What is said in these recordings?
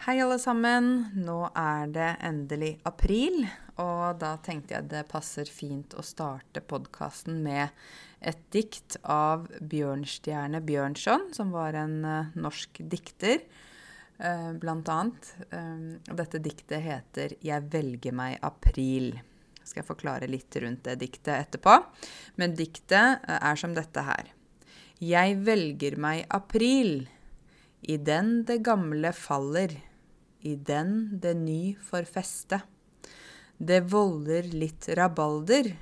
Hei, alle sammen. Nå er det endelig april, og da tenkte jeg det passer fint å starte podkasten med et dikt av Bjørnstjerne Bjørnson, som var en uh, norsk dikter, uh, blant annet. Um, dette diktet heter 'Jeg velger meg april'. Skal jeg forklare litt rundt det diktet etterpå. Men diktet er som dette her. Jeg velger meg april. I den det gamle faller, i den det ny får feste. Det volder litt rabalder,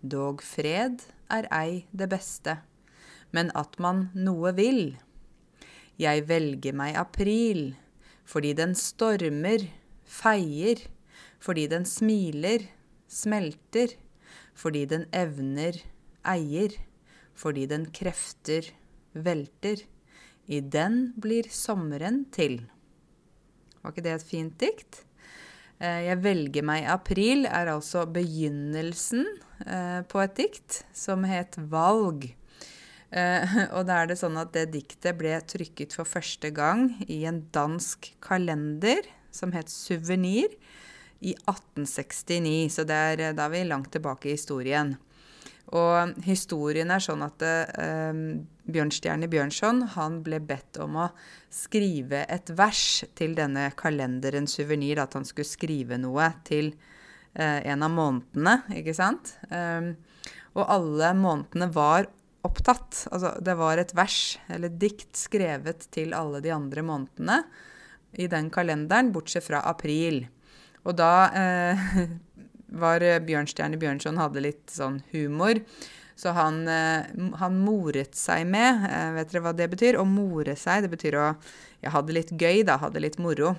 dog fred er ei det beste, men at man noe vil. Jeg velger meg april, fordi den stormer, feier, fordi den smiler, smelter, fordi den evner, eier, fordi den krefter, velter. I den blir sommeren til. Var ikke det et fint dikt? Jeg velger meg april er altså begynnelsen på et dikt som het Valg. Og da er det sånn at det diktet ble trykket for første gang i en dansk kalender som het Suvenir i 1869. Så det er, da er vi langt tilbake i historien. Og historien er sånn at eh, Bjørnstjerne Bjørnson han ble bedt om å skrive et vers til denne kalenderen Suvenir. At han skulle skrive noe til eh, en av månedene, ikke sant. Um, og alle månedene var opptatt. Altså det var et vers eller dikt skrevet til alle de andre månedene i den kalenderen, bortsett fra april. Og da eh, var Bjørnstjerne Bjørnson hadde litt sånn humor. Så han, han moret seg med. Vet dere hva det betyr? Å more seg, det betyr å Jeg hadde litt gøy, da. Hadde litt moro.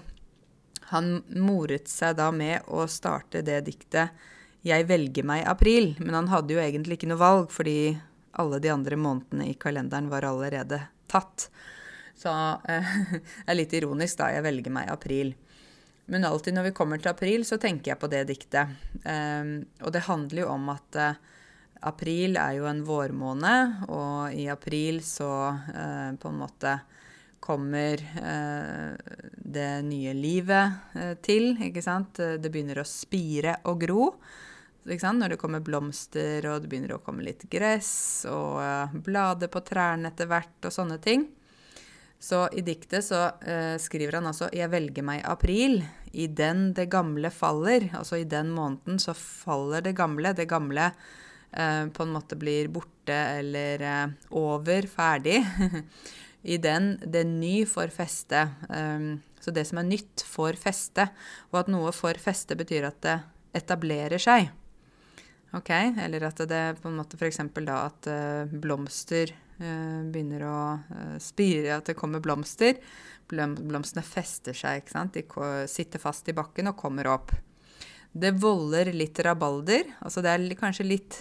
Han moret seg da med å starte det diktet 'Jeg velger meg april'. Men han hadde jo egentlig ikke noe valg, fordi alle de andre månedene i kalenderen var allerede tatt. Så eh, det er litt ironisk, da. Jeg velger meg april. Men alltid når vi kommer til april, så tenker jeg på det diktet. Eh, og det handler jo om at uh, april er jo en vårmåned, og i april så eh, på en måte kommer eh, det nye livet til, ikke sant. Det begynner å spire og gro. Når det kommer blomster, og det begynner å komme litt gress, og blader på trærne etter hvert, og sånne ting. Så i diktet så uh, skriver han altså 'Jeg velger meg april'. I den det gamle faller. Altså i den måneden så faller det gamle. Det gamle på en måte blir borte eller uh, over, ferdig. I den det ny får feste. Um, så det som er nytt, får feste. Og at noe får feste, betyr at det etablerer seg. Ok, Eller at det på en måte f.eks. da at blomster begynner å spire, at det kommer blomster. Blomstene fester seg, ikke sant. De sitter fast i bakken og kommer opp. Det volder litt rabalder. Altså det er kanskje litt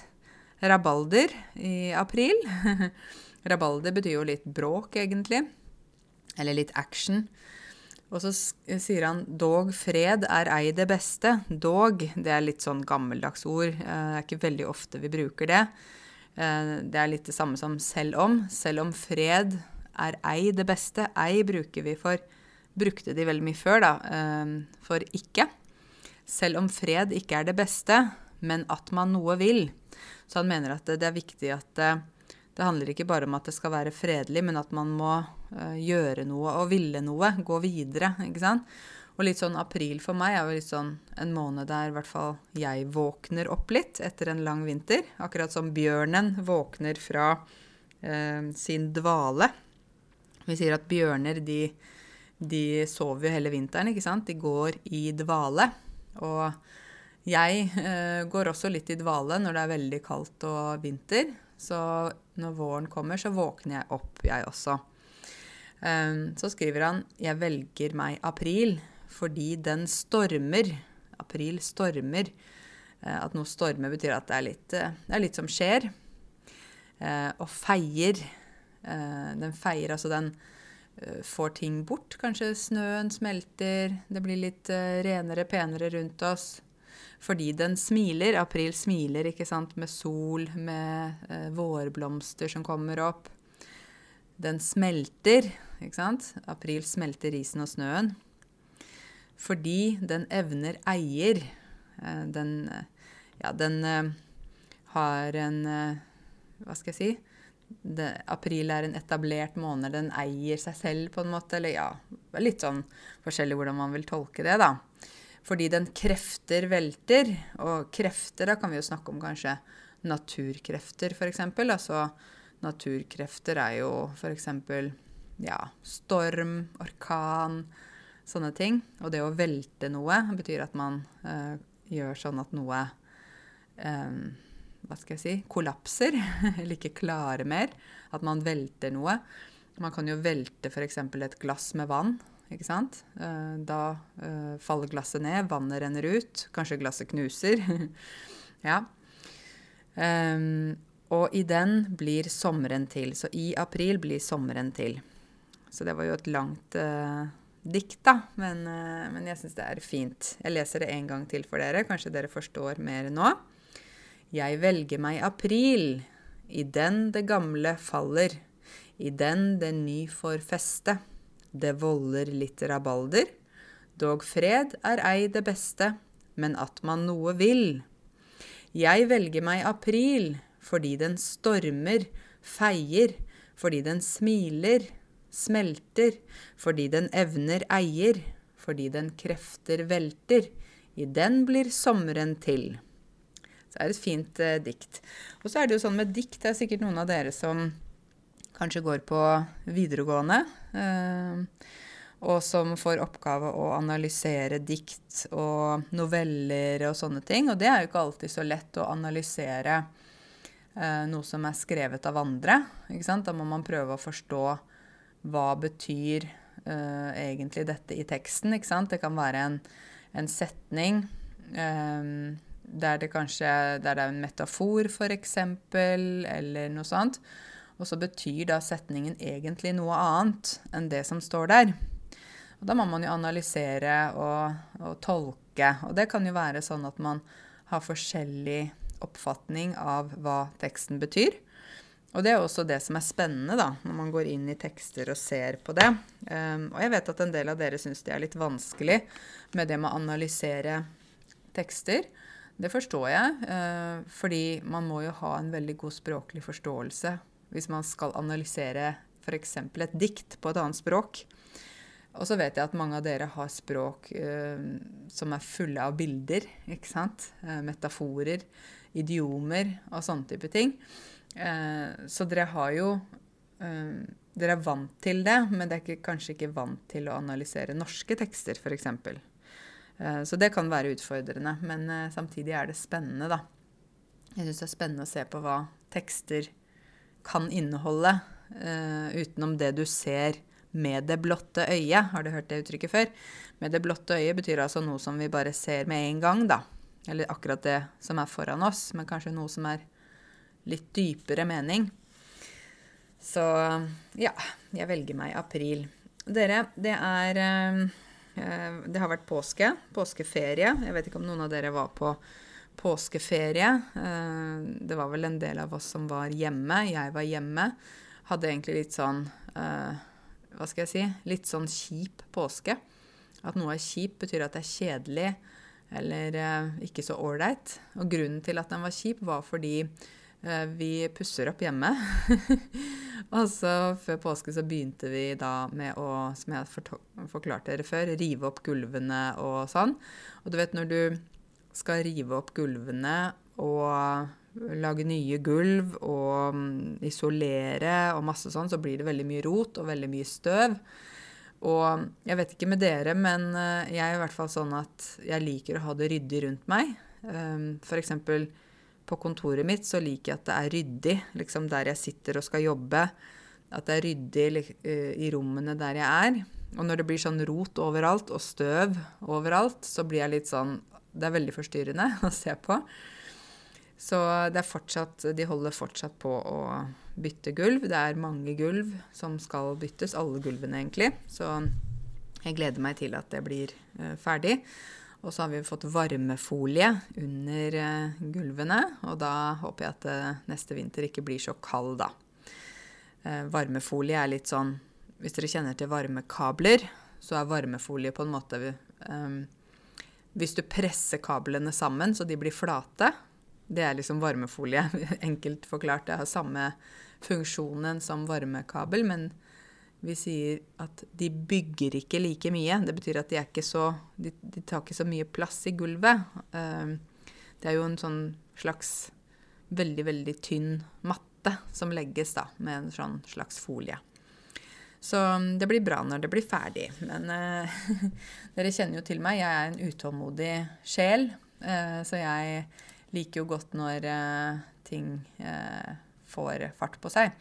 rabalder i april. rabalder betyr jo litt bråk, egentlig. Eller litt action. Og så sier han 'dog fred er ei det beste'. Dog, det er litt sånn gammeldags ord. Det er ikke veldig ofte vi bruker det. Det er litt det samme som 'selv om'. Selv om fred er ei det beste. Ei bruker vi for Brukte de veldig mye før, da. For ikke. Selv om fred ikke er det beste, men at man noe vil. Så han mener at det er viktig at det handler ikke bare om at det skal være fredelig, men at man må gjøre noe og ville noe. Gå videre, ikke sant. Og litt sånn april for meg er jo litt sånn en måned der hvert fall jeg våkner opp litt etter en lang vinter. Akkurat som bjørnen våkner fra eh, sin dvale. Vi sier at bjørner de, de sover jo hele vinteren, ikke sant. De går i dvale. Og jeg eh, går også litt i dvale når det er veldig kaldt og vinter. Så når våren kommer, så våkner jeg opp, jeg også. Um, så skriver han 'Jeg velger meg april fordi den stormer'. April stormer. Uh, at noe stormer betyr at det er litt, uh, det er litt som skjer. Uh, og feier Eh, den feier altså den eh, får ting bort. Kanskje snøen smelter, det blir litt eh, renere, penere rundt oss. Fordi den smiler. April smiler, ikke sant, med sol, med eh, vårblomster som kommer opp. Den smelter, ikke sant. April smelter isen og snøen. fordi den evner eier. Eh, den Ja, den eh, har en eh, Hva skal jeg si? Det, april er en etablert måned. Den eier seg selv, på en måte. Eller ja, litt sånn forskjellig hvordan man vil tolke det, da. Fordi den krefter velter. Og krefter, da kan vi jo snakke om kanskje naturkrefter, f.eks. Altså naturkrefter er jo f.eks. ja, storm, orkan, sånne ting. Og det å velte noe betyr at man øh, gjør sånn at noe øh, hva skal jeg si kollapser, eller ikke klarer mer. At man velter noe. Man kan jo velte f.eks. et glass med vann. Ikke sant? Uh, da uh, faller glasset ned, vannet renner ut, kanskje glasset knuser. ja. Um, og i den blir sommeren til. Så i april blir sommeren til. Så det var jo et langt uh, dikt, da. Men, uh, men jeg syns det er fint. Jeg leser det en gang til for dere. Kanskje dere forstår mer nå. Jeg velger meg april. I den det gamle faller. I den det ny får feste. Det volder litt rabalder. Dog fred er ei det beste, men at man noe vil. Jeg velger meg april fordi den stormer, feier, fordi den smiler, smelter, fordi den evner eier, fordi den krefter velter. I den blir sommeren til. Så det er et fint eh, dikt. Og så er det jo sånn med dikt, det er sikkert noen av dere som kanskje går på videregående. Eh, og som får oppgave å analysere dikt og noveller og sånne ting. Og det er jo ikke alltid så lett å analysere eh, noe som er skrevet av andre. Ikke sant? Da må man prøve å forstå hva betyr eh, egentlig dette i teksten. Ikke sant? Det kan være en, en setning eh, der det kanskje der det er en metafor, f.eks., eller noe sånt. Og så betyr da setningen egentlig noe annet enn det som står der. Og da må man jo analysere og, og tolke. Og det kan jo være sånn at man har forskjellig oppfatning av hva teksten betyr. Og det er også det som er spennende da, når man går inn i tekster og ser på det. Um, og jeg vet at en del av dere syns det er litt vanskelig med det med å analysere tekster. Det forstår jeg, uh, fordi man må jo ha en veldig god språklig forståelse hvis man skal analysere f.eks. et dikt på et annet språk. Og så vet jeg at mange av dere har språk eh, som er fulle av bilder. ikke sant? Uh, metaforer idiomer og sånne type ting. Eh, så dere har jo eh, Dere er vant til det, men dere er kanskje ikke vant til å analysere norske tekster, f.eks. Eh, så det kan være utfordrende, men eh, samtidig er det spennende, da. Jeg syns det er spennende å se på hva tekster kan inneholde, uh, utenom det du ser med det blotte øyet. Har du hørt det uttrykket før? Med det blotte øyet betyr altså noe som vi bare ser med en gang, da. Eller akkurat det som er foran oss, men kanskje noe som er litt dypere mening. Så ja, jeg velger meg april. Dere, det er uh, Det har vært påske. Påskeferie. Jeg vet ikke om noen av dere var på påskeferie. Eh, det var vel en del av oss som var hjemme. Jeg var hjemme. Hadde egentlig litt sånn eh, Hva skal jeg si? Litt sånn kjip påske. At noe er kjip, betyr at det er kjedelig eller eh, ikke så ålreit. Og grunnen til at den var kjip, var fordi vi pusser opp hjemme. og så før påske så begynte vi da med å, som jeg forklarte dere før, rive opp gulvene og sånn. Og du vet når du skal rive opp gulvene og lage nye gulv og mm, isolere og masse sånn, så blir det veldig mye rot og veldig mye støv. Og jeg vet ikke med dere, men eh, jeg er i hvert fall sånn at jeg liker å ha det ryddig rundt meg. Ehm, F.eks. på kontoret mitt så liker jeg at det er ryddig, liksom der jeg sitter og skal jobbe. At det er ryddig eh, i rommene der jeg er. Og når det blir sånn rot overalt og støv overalt, så blir jeg litt sånn Det er veldig forstyrrende å se på. Så fortsatt De holder fortsatt på å bytte gulv. Det er mange gulv som skal byttes, alle gulvene egentlig. Så jeg gleder meg til at det blir uh, ferdig. Og så har vi fått varmefolie under uh, gulvene, og da håper jeg at uh, neste vinter ikke blir så kald, da. varmefolie er litt sånn Hvis dere kjenner til varmekabler, så er varmefolie på en måte um, hvis du presser kablene sammen så de blir flate Det er liksom varmefolie, enkelt forklart. Det har samme funksjonen som varmekabel, men vi sier at de bygger ikke like mye. Det betyr at de, ikke så, de, de tar ikke så mye plass i gulvet. Um, det er jo en sånn slags veldig, veldig tynn matte som legges da, med en sånn slags folie. Så um, det blir bra når det blir ferdig. Men uh, dere kjenner jo til meg. Jeg er en utålmodig sjel. Uh, så jeg liker jo godt når uh, ting får fart på seg.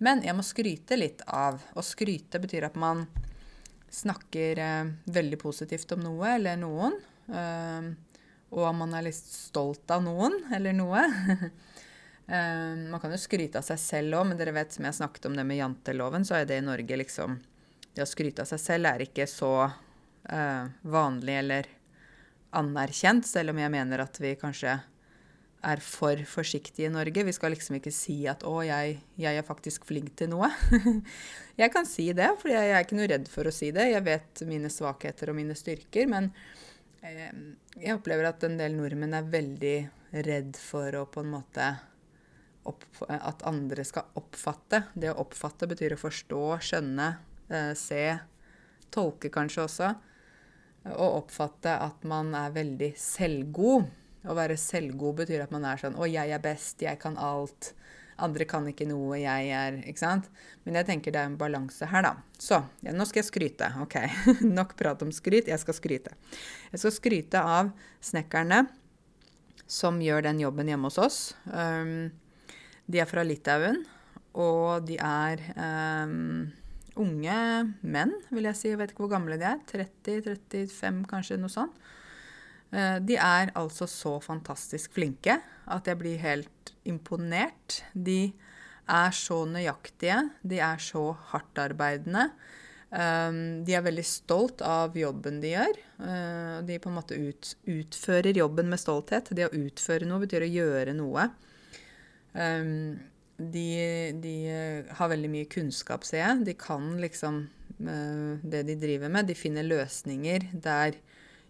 Men jeg må skryte litt av Og skryte betyr at man snakker veldig positivt om noe eller noen. og man er litt stolt av noen eller noe. Uh, man kan jo skryte av seg selv òg, men dere vet som jeg snakket om det med janteloven, så er det i Norge liksom Det å skryte av seg selv er ikke så uh, vanlig eller anerkjent, selv om jeg mener at vi kanskje er for forsiktige i Norge. Vi skal liksom ikke si at 'å, jeg, jeg er faktisk flink til noe'. jeg kan si det, for jeg er ikke noe redd for å si det. Jeg vet mine svakheter og mine styrker, men eh, jeg opplever at en del nordmenn er veldig redd for å på en måte opp, at andre skal oppfatte. Det å oppfatte betyr å forstå, skjønne, eh, se, tolke kanskje også. Å oppfatte at man er veldig selvgod. Å være selvgod betyr at man er sånn 'Å, jeg er best, jeg kan alt'. Andre kan ikke noe, jeg er Ikke sant? Men jeg tenker det er en balanse her, da. Så ja, nå skal jeg skryte. OK. Nok prat om skryt. Jeg skal skryte. Jeg skal skryte av snekkerne som gjør den jobben hjemme hos oss. Um, de er fra Litauen, og de er um, unge menn, vil jeg si. Jeg vet ikke hvor gamle de er. 30-35, kanskje, noe sånt. Uh, de er altså så fantastisk flinke at jeg blir helt imponert. De er så nøyaktige. De er så hardtarbeidende. Um, de er veldig stolt av jobben de gjør. Uh, de på en måte ut, utfører jobben med stolthet. Det å utføre noe betyr å gjøre noe. Um, de, de, har veldig mye kunnskap, ser jeg. De kan liksom uh, det de driver med. De finner løsninger der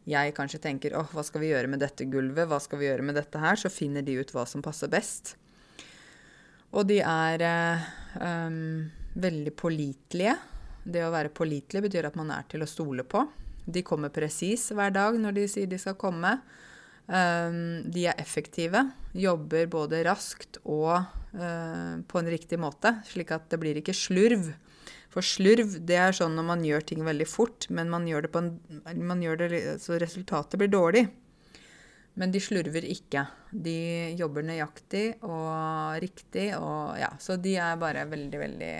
jeg kanskje tenker åh, hva skal vi gjøre med dette gulvet, hva skal vi gjøre med dette her? Så finner de ut hva som passer best. Og de er uh, um, veldig pålitelige. Det å være pålitelig betyr at man er til å stole på. De kommer presis hver dag når de sier de skal komme. Um, de er effektive, jobber både raskt og uh, på en riktig måte, slik at det blir ikke slurv. For slurv det er sånn når man gjør ting veldig fort, men man gjør det på en, man gjør det, så resultatet blir dårlig. Men de slurver ikke. De jobber nøyaktig og riktig. Og ja, så de er bare veldig, veldig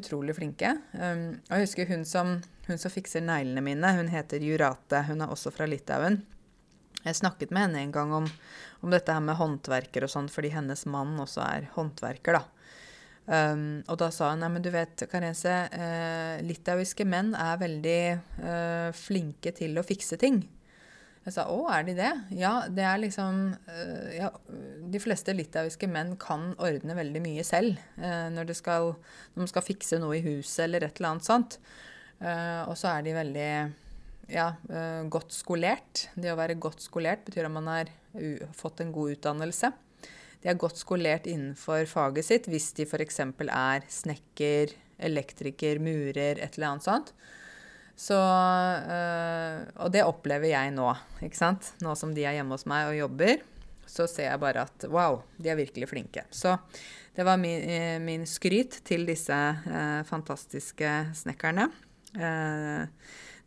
utrolig flinke. Um, og jeg husker hun som, hun som fikser neglene mine, hun heter Jurate. Hun er også fra Litauen. Jeg snakket med henne en gang om, om dette her med håndverker og sånn, fordi hennes mann også er håndverker, da. Um, og da sa hun nei, men du vet, Karese, uh, litauiske menn er veldig uh, flinke til å fikse ting. Jeg sa å, er de det? Ja, det er liksom uh, ja, De fleste litauiske menn kan ordne veldig mye selv når, de skal, når de skal fikse noe i huset eller et eller annet sånt. og så er de veldig ja, uh, godt skolert. Det å være godt skolert betyr at man har fått en god utdannelse. De er godt skolert innenfor faget sitt hvis de f.eks. er snekker, elektriker, murer, et eller annet sånt. Så, uh, og det opplever jeg nå. ikke sant? Nå som de er hjemme hos meg og jobber, så ser jeg bare at wow, de er virkelig flinke. Så det var min, eh, min skryt til disse fantastiske snekkerne. Uh,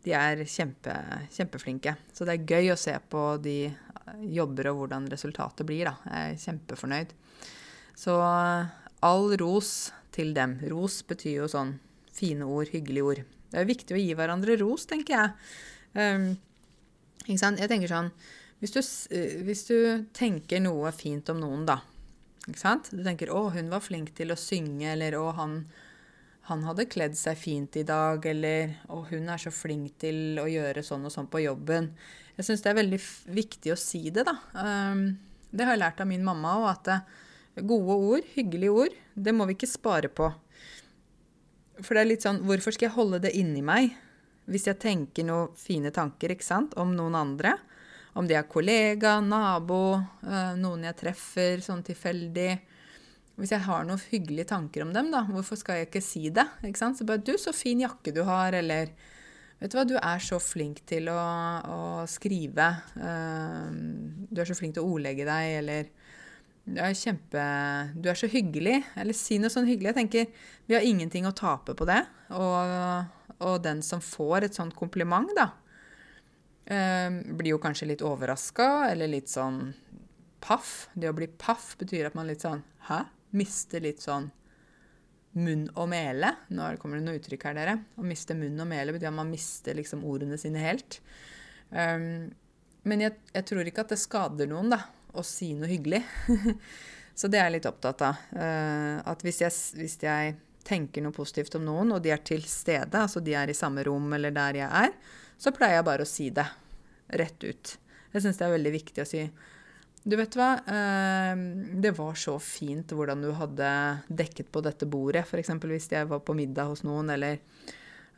de er kjempe, kjempeflinke. Så det er gøy å se på de jobber og hvordan resultatet blir. Da. Jeg er kjempefornøyd. Så all ros til dem. Ros betyr jo sånn fine ord, hyggelige ord. Det er viktig å gi hverandre ros, tenker jeg. Um, ikke sant? Jeg tenker sånn hvis du, hvis du, tenker noe fint om noen, da. Ikke sant? Du tenker 'Å, hun var flink til å synge', eller 'Å, han han hadde kledd seg fint i dag, eller og hun er så flink til å gjøre sånn og sånn på jobben. Jeg syns det er veldig viktig å si det, da. Um, det har jeg lært av min mamma òg, at eh, gode ord, hyggelige ord, det må vi ikke spare på. For det er litt sånn Hvorfor skal jeg holde det inni meg? Hvis jeg tenker noen fine tanker ikke sant, om noen andre, om de er kollega, nabo, øh, noen jeg treffer sånn tilfeldig Hvis jeg har noen hyggelige tanker om dem, da, hvorfor skal jeg ikke si det? Ikke? Så bare 'Du, så fin jakke du har', eller 'Vet du hva, du er så flink til å, å skrive', uh, 'Du er så flink til å ordlegge deg', eller du er kjempe Du er så hyggelig. Eller si noe sånn hyggelig. Jeg tenker vi har ingenting å tape på det. Og, og den som får et sånt kompliment, da, eh, blir jo kanskje litt overraska eller litt sånn paff. Det å bli paff betyr at man litt sånn Hæ? Mister litt sånn munn og mele. Nå kommer det noe uttrykk her, dere. Å miste munn og mele betyr at man mister liksom ordene sine helt. Um, men jeg, jeg, tror ikke at det skader noen, da å si noe hyggelig. så det er jeg litt opptatt av. Uh, at hvis jeg, hvis jeg, tenker noe positivt om noen, og de er til stede, altså de er i samme rom eller der jeg er, så pleier jeg bare å si det rett ut. Jeg syns det er veldig viktig å si du vet hva, uh, det var så fint hvordan du hadde dekket på dette bordet, f.eks. hvis jeg var på middag hos noen, eller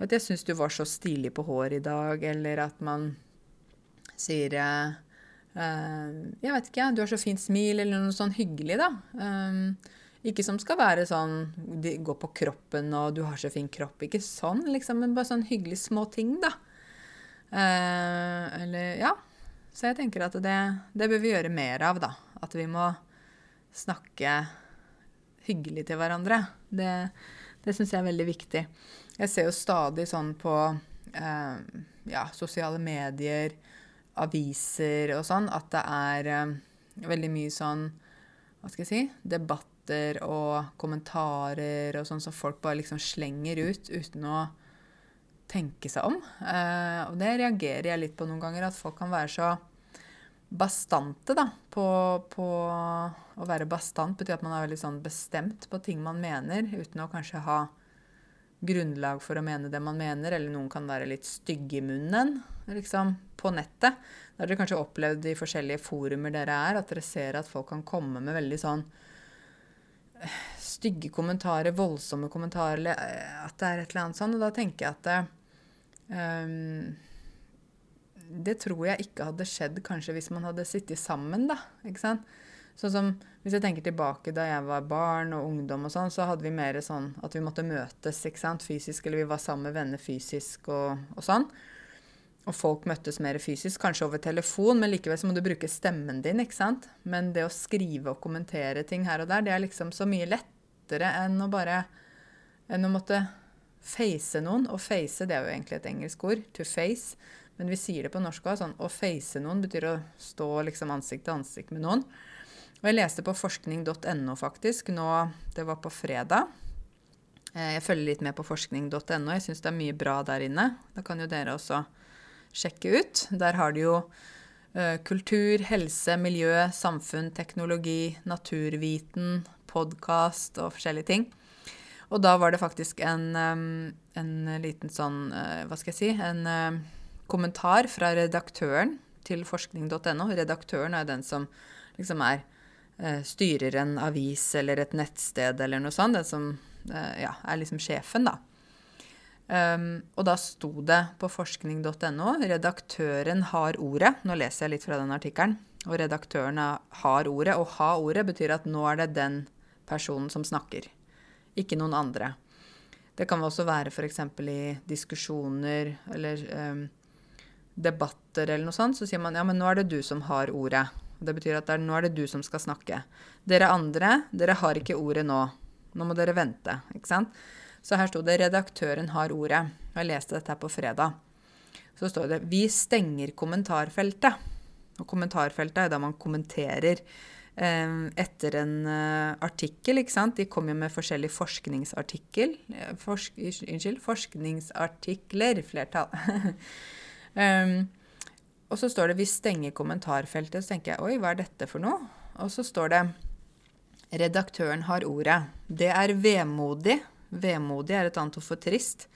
at jeg syns du var så stilig på håret i dag, eller at man sier uh, Eh, jeg vet ikke, du har så fint smil, eller noe sånn hyggelig, da. Eh, ikke som skal være sånn gå på kroppen og du har så fin kropp. Ikke sånn, liksom, men bare sånn hyggelige små ting, da. Eh, eller ja. Så jeg tenker at det, det bør vi gjøre mer av, da. At vi må snakke hyggelig til hverandre. Det, det syns jeg er veldig viktig. Jeg ser jo stadig sånn på eh, ja, sosiale medier aviser og sånn, at det er eh, veldig mye sånn Hva skal jeg si Debatter og kommentarer og sånn som folk bare liksom slenger ut uten å tenke seg om. Uh, og det reagerer jeg litt på noen ganger, at folk kan være så bastante da, på, på Å være bastant betyr at man er veldig sånn bestemt på ting man mener, uten å kanskje ha grunnlag for å mene det man mener, eller noen kan være litt stygge i munnen liksom, på nettet. Da har dere kanskje opplevd i forskjellige forumer dere er, at dere ser at folk kan komme med veldig sånn eh, stygge kommentarer, voldsomme kommentarer, eller eh, at det er et eller annet sånn. Og da tenker jeg at um, det tror jeg ikke hadde skjedd kanskje hvis man hadde sittet sammen, da. ikke sant? Sånn som Hvis jeg tenker tilbake da jeg var barn og ungdom, og sånn, så hadde vi mer sånn at vi måtte møtes ikke sant, fysisk, eller vi var sammen med venner fysisk og, og sånn. Og folk møttes mer fysisk, kanskje over telefon, men likevel så må du bruke stemmen din. ikke sant? Men det å skrive og kommentere ting her og der, det er liksom så mye lettere enn å bare enn å måtte face noen. Å face, det er jo egentlig et engelsk ord. To face. Men vi sier det på norsk òg. Sånn, å face noen betyr å stå liksom ansikt til ansikt med noen. Og jeg leste på forskning.no faktisk nå Det var på fredag. Eh, jeg følger litt med på forskning.no. Jeg syns det er mye bra der inne. Da kan jo dere også sjekke ut. Der har de jo uh, kultur, helse, miljø, samfunn, teknologi, naturviten, podkast og forskjellige ting. Og da var det faktisk en, en liten sånn, uh, hva skal jeg si, en kommentar fra redaktøren til forskning.no. Redaktøren er den som liksom er Eh, styrer en avis eller et nettsted eller noe sånt. Den som eh, ja, er liksom sjefen, da. Um, og da sto det på forskning.no redaktøren har ordet. Nå leser jeg litt fra den artikkelen. Og redaktøren har ordet. Og ha ordet betyr at nå er det den personen som snakker. Ikke noen andre. Det kan også være f.eks. i diskusjoner eller um, debatter eller noe sånt. Så sier man ja, men nå er det du som har ordet. Det betyr at er, nå er det du som skal snakke. Dere andre, dere har ikke ordet nå. Nå må dere vente. ikke sant? Så her sto det 'redaktøren har ordet'. Jeg leste dette her på fredag. Så står det 'vi stenger kommentarfeltet'. Og kommentarfeltet er da man kommenterer eh, etter en uh, artikkel, ikke sant. De kommer jo med forskjellige forskningsartikkel. Eh, forsk, unnskyld, forskningsartikler, flertall. um, Og så står det 'vi stenger kommentarfeltet'. Så tenker jeg 'oi, hva er dette for noe?' Og så står det 'redaktøren har ordet'. Det er vemodig. Vemodig er et annet ord for trist.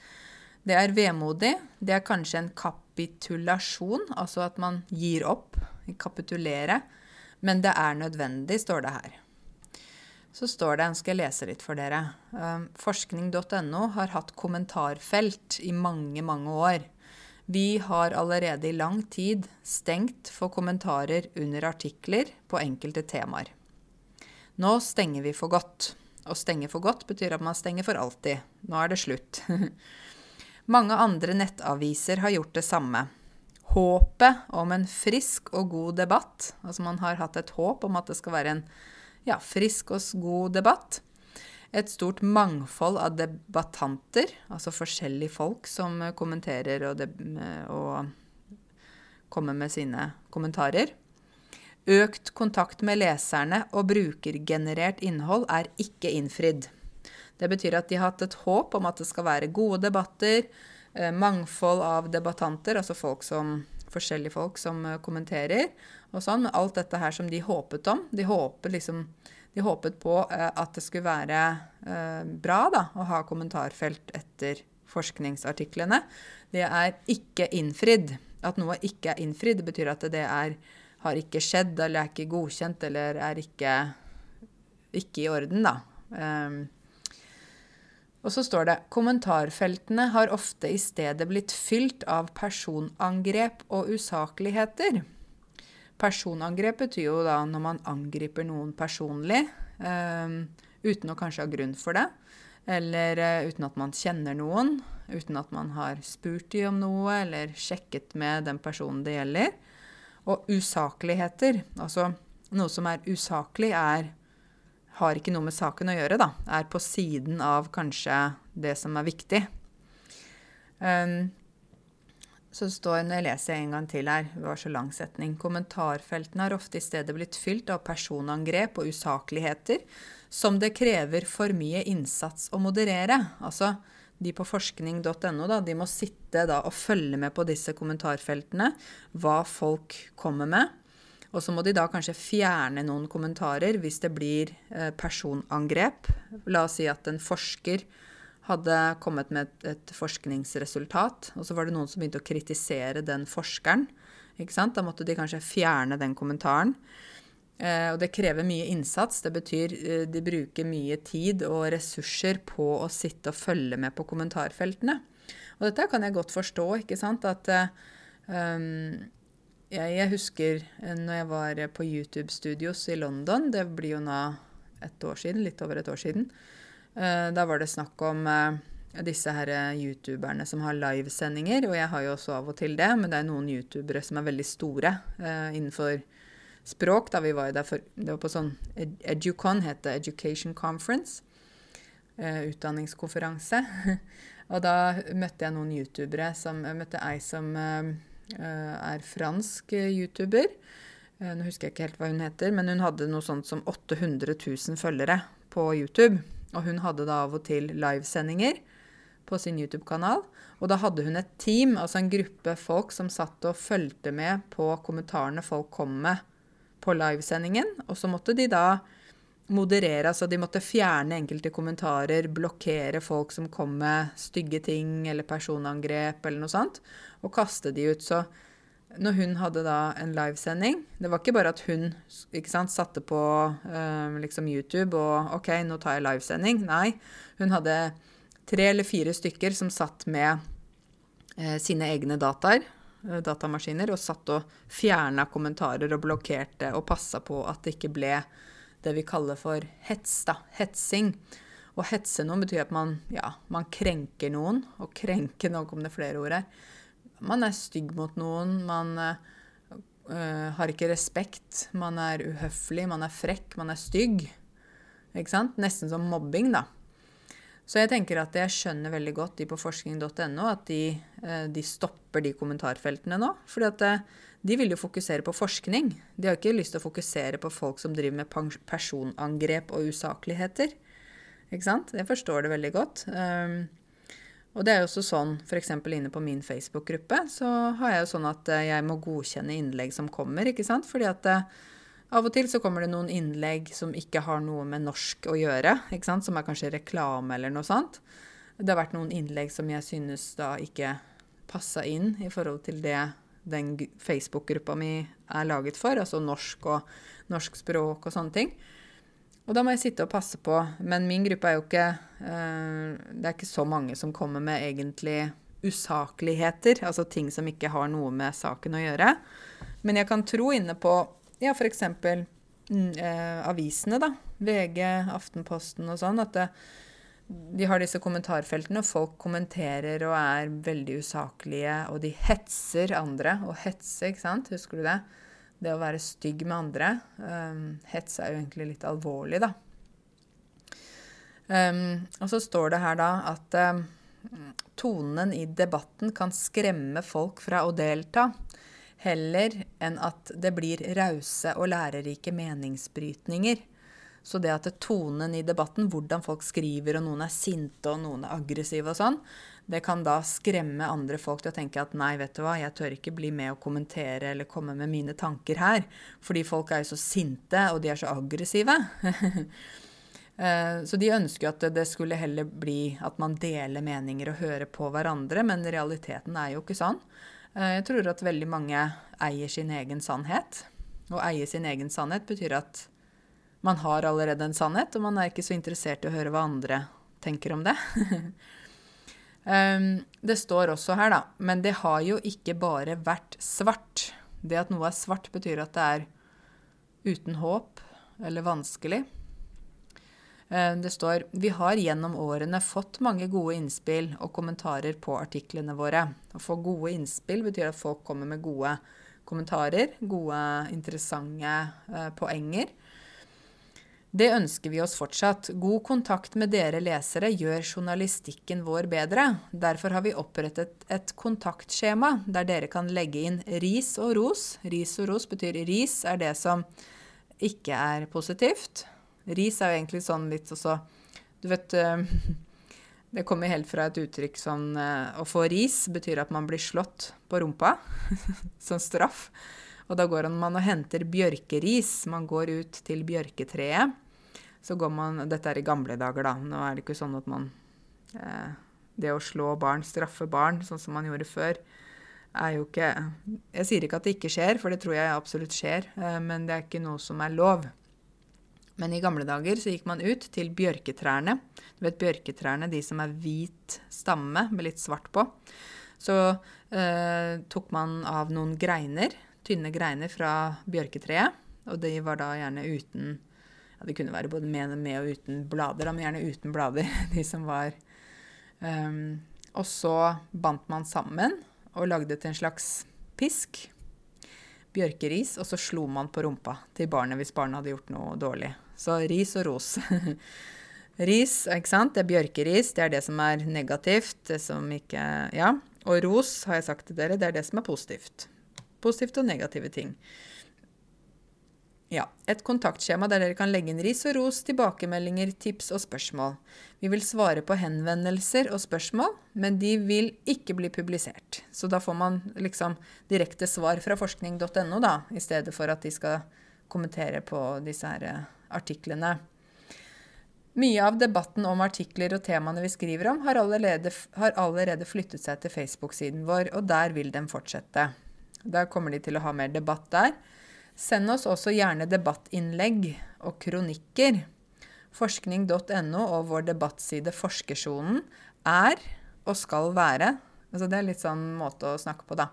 Det er vemodig. Det er kanskje en kapitulasjon, altså at man gir opp. Kapitulere. Men det er nødvendig, står det her. Så står det, skal jeg lese litt for dere. Um, Forskning.no har hatt kommentarfelt i mange, mange år. Vi har allerede i lang tid stengt for kommentarer under artikler på enkelte temaer. Nå stenger vi for godt. Å stenge for godt betyr at man stenger for alltid. Nå er det slutt. Mange andre nettaviser har gjort det samme. Håpet om en frisk og god debatt, altså man har hatt et håp om at det skal være en ja, frisk og god debatt, et stort mangfold av debattanter, altså forskjellige folk som kommenterer og, og kommer med sine kommentarer. Økt kontakt med leserne og brukergenerert innhold er ikke innfridd. Det betyr at de har hatt et håp om at det skal være gode debatter, eh, mangfold av debattanter, altså folk som, forskjellige folk som eh, kommenterer, og sånn. Men alt dette her som de håpet om. De håpet liksom de håpet på eh, at det skulle være bra da, å ha kommentarfelt etter forskningsartiklene. Det er ikke innfridd. At noe ikke er innfridd, betyr at det er, har ikke skjedd, eller er ikke godkjent, eller er ikke, ikke i orden, da. Um, og så står det kommentarfeltene har ofte i stedet blitt fylt av personangrep og usakligheter. Personangrep betyr jo da når man angriper noen personlig, um, uten å kanskje ha grunn for det. Eller uh, uten at man kjenner noen, uten at man har spurt dem om noe eller sjekket med den personen det gjelder. Og usakligheter, altså noe som er usaklig, er har ikke noe med saken å gjøre, da. Er på siden av kanskje det som er viktig. Um, så står når jeg leser en gang til her, det var så lang setning Kommentarfeltene har ofte i stedet blitt fylt av personangrep og usakligheter som det krever for mye innsats å moderere. Altså, de på forskning.no de må sitte da og følge med på disse kommentarfeltene, hva folk kommer med. Og så må de da kanskje fjerne noen kommentarer hvis det blir eh, personangrep. La oss si at en forsker hadde kommet med et, et, forskningsresultat, og så var det noen som begynte å kritisere den forskeren. Da måtte de kanskje fjerne den kommentaren. Eh, og det krever mye innsats. Det betyr eh, de bruker mye tid og ressurser på å sitte og følge med på kommentarfeltene. Og dette kan jeg godt forstå, ikke sant. At um, jeg, jeg, husker eh, når jeg var på YouTube-studios i London, det blir jo nå et år siden, litt over et år siden. Uh, da var det snakk om uh, disse her eh, youtuberne som har livesendinger. Og jeg har jo også av og til det, men det er noen youtubere som er veldig store innenfor språk. Da vi var der for, det var på sånn Educon, het det. Education Conference. utdanningskonferanse. og da møtte jeg noen youtubere som Jeg møtte ei som er fransk youtuber. Nå husker jeg ikke helt hva hun heter, men hun hadde noe sånt som 800 000 følgere på YouTube. Og hun hadde da av og til livesendinger på sin YouTube-kanal. Og da hadde hun et team, altså en gruppe folk som satt og fulgte med på kommentarene folk kom med på livesendingen. Og så måtte de da moderere, altså de måtte fjerne enkelte kommentarer, blokkere folk som kom med stygge ting eller personangrep eller noe sånt, og kaste de ut. Så når hun hadde da en livesending Det var ikke bare at hun sant, satte på øh, liksom YouTube og OK, nå tar jeg livesending. Nei, hun hadde tre eller fire stykker som satt med uh, sine egne dataer, datamaskiner, og satt og fjerna kommentarer og blokkerte og passa på at det ikke ble det vi kaller for hets, da. Hetsing. Å hetse noen betyr at man, ja, man krenker noen. Og krenke, nå kom det flere ord her man er stygg mot noen. Man øh, har ikke respekt. Man er uhøflig, man er frekk, man er stygg. Ikke sant? Nesten som mobbing, da. Så jeg tenker at jeg skjønner veldig godt de på forskning.no at de, uh, de, stopper de kommentarfeltene nå. fordi at uh, de vil jo fokusere på forskning. De har ikke lyst til å fokusere på folk som driver med personangrep og usakligheter. Ikke sant? Jeg forstår det veldig godt. Um, og det er jo også sånn, f.eks. inne på min Facebook-gruppe, så har jeg jo sånn at eh, jeg må godkjenne innlegg som kommer, ikke sant. Fordi at eh, av og til så kommer det noen innlegg som ikke har noe med norsk å gjøre. Som er kanskje reklame eller noe sånt. Det har vært noen innlegg som jeg synes da ikke passa inn i forhold til det den Facebook-gruppa mi er laget for, altså norsk og norsk språk og sånne ting. Og da må jeg sitte og passe på. Men min gruppe er jo ikke uh, Det er ikke så mange som kommer med egentlig usakligheter, altså ting som ikke har noe med saken å gjøre. Men jeg kan tro inne på ja, f.eks. Mm, eh, avisene, da. VG, Aftenposten og sånn. At det, de har disse kommentarfeltene, og folk kommenterer og er veldig usaklige. Og de hetser andre. Og hetse, ikke sant? Husker du det? Det å være stygg med andre. Um, hets er jo egentlig litt alvorlig, da. Um, og så står det her da at um, tonen i debatten kan skremme folk fra å delta, heller enn at det blir rause og lærerike meningsbrytninger. Så det at det tonen i debatten, hvordan folk skriver, og noen er sinte og noen er aggressive og sånn, det kan da skremme andre folk til å tenke at nei, vet du hva, jeg tør ikke bli med og kommentere eller komme med mine tanker her, fordi folk er jo så sinte, og de er så aggressive. Eh, så de ønsker jo at det skulle heller bli at man deler meninger og hører på hverandre, men realiteten er jo ikke sånn. Eh, jeg tror at veldig mange eier sin egen sannhet. Å eie sin egen sannhet betyr at man har allerede en sannhet, og man er ikke så interessert i å høre hva andre tenker om det. det står også her, da, men det har jo ikke bare vært svart. Det at noe er svart, betyr at det er uten håp eller vanskelig. Eh, det står vi har gjennom årene fått mange gode innspill og kommentarer på artiklene våre. Å få gode innspill betyr at folk kommer med gode kommentarer, gode, interessante eh, poenger. Det ønsker vi oss fortsatt. God kontakt med dere lesere gjør journalistikken vår bedre. Derfor har vi opprettet et kontaktskjema der dere kan legge inn ris og ros. Ris og ros betyr ris er det som ikke er positivt. Ris er jo egentlig sånn litt også Du vet eh, Det kommer helt fra et uttrykk sånn Å få ris betyr at man blir slått på rumpa. som straff. Og da går man og henter bjørkeris. Man går ut til bjørketreet. Så går man Dette er i gamle dager, da. Nå er det ikke sånn at man eh, Det å slå barn, straffe barn, sånn som man gjorde før, er jo ikke Jeg sier ikke at det ikke skjer, for det tror jeg absolutt skjer. Men det er ikke noe som er lov. Men i gamle dager så gikk man ut til bjørketrærne. Du vet bjørketrærne, de som er hvit stamme med litt svart på. Så eh, tok man av noen greiner, tynne greiner fra bjørketreet. Og de var da gjerne uten ja, Det kunne være både med, med og uten blader, men gjerne uten blader, de som var um, Og så bandt man sammen og lagde til en slags pisk bjørkeris, og så slo man på rumpa til barnet hvis barnet hadde gjort noe dårlig. Så ris og ros. ris, ikke sant, det er bjørkeris, det er det som er negativt, det som ikke Ja. Og ros, har jeg sagt til dere, det er det som er positivt. Positivt og negative ting. Ja, et kontaktskjema der dere kan legge inn ris og ros, tilbakemeldinger, tips og spørsmål. Vi vil svare på henvendelser og spørsmål, men de vil ikke bli publisert. Så da får man liksom direkte svar fra forskning.no, da, i stedet for at de skal kommentere på disse her eh, artiklene. Mye av debatten om artikler og temaene vi skriver om, har allerede, har allerede flyttet seg til Facebook-siden vår, og der vil den fortsette. Da kommer de til å ha mer debatt der. Send oss også gjerne debattinnlegg og kronikker. Forskning.no og vår debattside Forskersonen er og skal være altså Det er litt sånn måte å snakke på, da.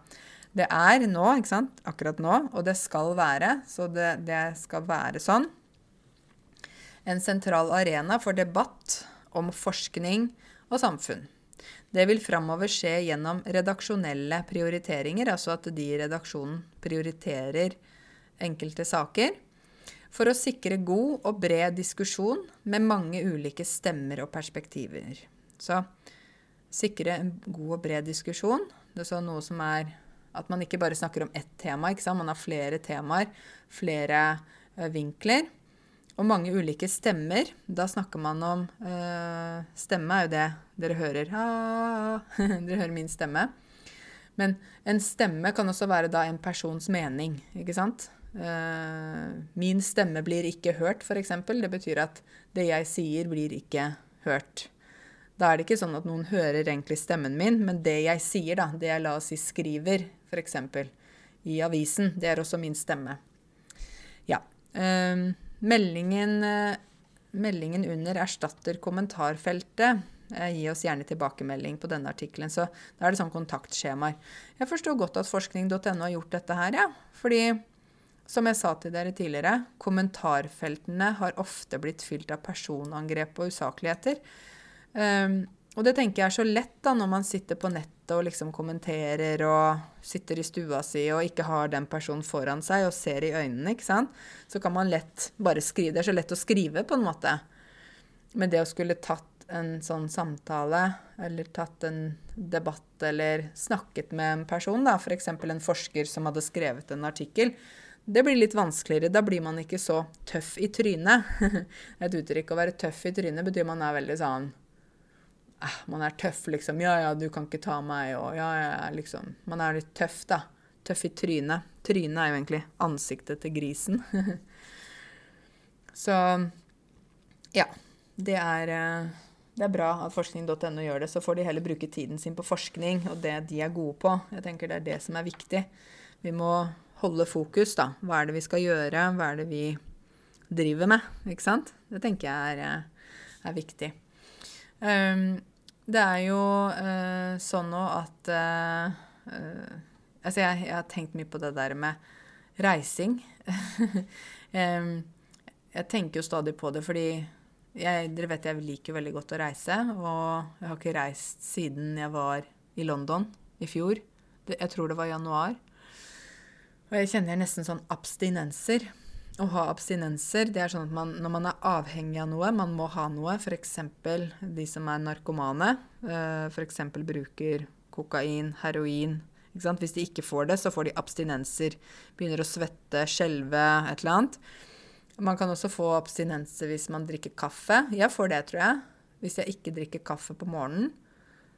Det er nå, ikke sant? Akkurat nå, og det skal være. Så det, det skal være sånn. En sentral arena for debatt om forskning og samfunn. Det vil framover skje gjennom redaksjonelle prioriteringer, altså at de i redaksjonen prioriterer enkelte saker for å sikre god og bred diskusjon med mange ulike stemmer og perspektiver. Så sikre en god og bred diskusjon. Det er så noe som er at man ikke bare snakker om ett tema. Man har flere temaer, flere uh, vinkler. Og mange ulike stemmer. Da snakker man om uh, Stemme er jo det dere hører. Dere hører min stemme. Men en stemme kan også være da en persons mening. ikke sant? Uh, min stemme blir ikke hørt, f.eks. Det betyr at det jeg sier, blir ikke hørt. Da er det ikke sånn at noen hører egentlig stemmen min, men det jeg sier, da, det jeg la oss si skriver, f.eks. i avisen, det er også min stemme. Ja. Uh, meldingen, uh, meldingen under erstatter kommentarfeltet Eh, gi oss gjerne tilbakemelding på denne artikkelen. Så da er det sånn kontaktskjemaer. Jeg forstår godt at forskning.no har gjort dette her, ja. Fordi som jeg sa til dere tidligere, kommentarfeltene har ofte blitt fylt av personangrep og usakligheter. Um, og det tenker jeg er så lett da, når man sitter på nettet og liksom kommenterer og sitter i stua si og ikke har den personen foran seg og ser i øynene, ikke sant. Så kan man lett bare skrive. Det er så lett å skrive, på en måte. Men det å skulle tatt en sånn samtale, eller tatt en debatt, eller snakket med en person, da, f.eks. For en forsker som hadde skrevet en artikkel, det blir litt vanskeligere. Da blir man ikke så tøff i trynet. Et uttrykk å være tøff i trynet betyr man er veldig sånn eh, Man er tøff, liksom. 'Ja, ja, du kan ikke ta meg', og ja, ja, liksom. Man er litt tøff, da. Tøff i trynet. Trynet er jo egentlig ansiktet til grisen. Så ja. Det er, eh, det er bra at forskning.no gjør det. Så får de heller bruke tiden sin på forskning og det de er gode på. Jeg tenker det er det som er viktig. Vi må holde fokus, da. Hva er det vi skal gjøre? Hva er det vi driver med? Ikke sant? Det tenker jeg er, eh, er viktig. Um, det er jo uh, sånn nå at uh, uh, Altså, jeg, jeg, har tenkt mye på det der med reising. um, jeg tenker jo stadig på det fordi jeg, dere vet jeg liker veldig godt å reise. Og jeg har ikke reist siden jeg var i London i fjor. Jeg tror det var januar. Og jeg kjenner nesten sånn abstinenser å ha abstinenser, det er sånn at man, når man er avhengig av noe, man må ha noe, f.eks. de som er narkomane, uh, f.eks. bruker kokain, heroin. Hvis de ikke får det, så får de abstinenser. Begynner å svette, skjelve, et eller annet. Man kan også få abstinenser hvis man drikker kaffe. Jeg får det, tror jeg. Hvis jeg ikke drikker kaffe på morgenen.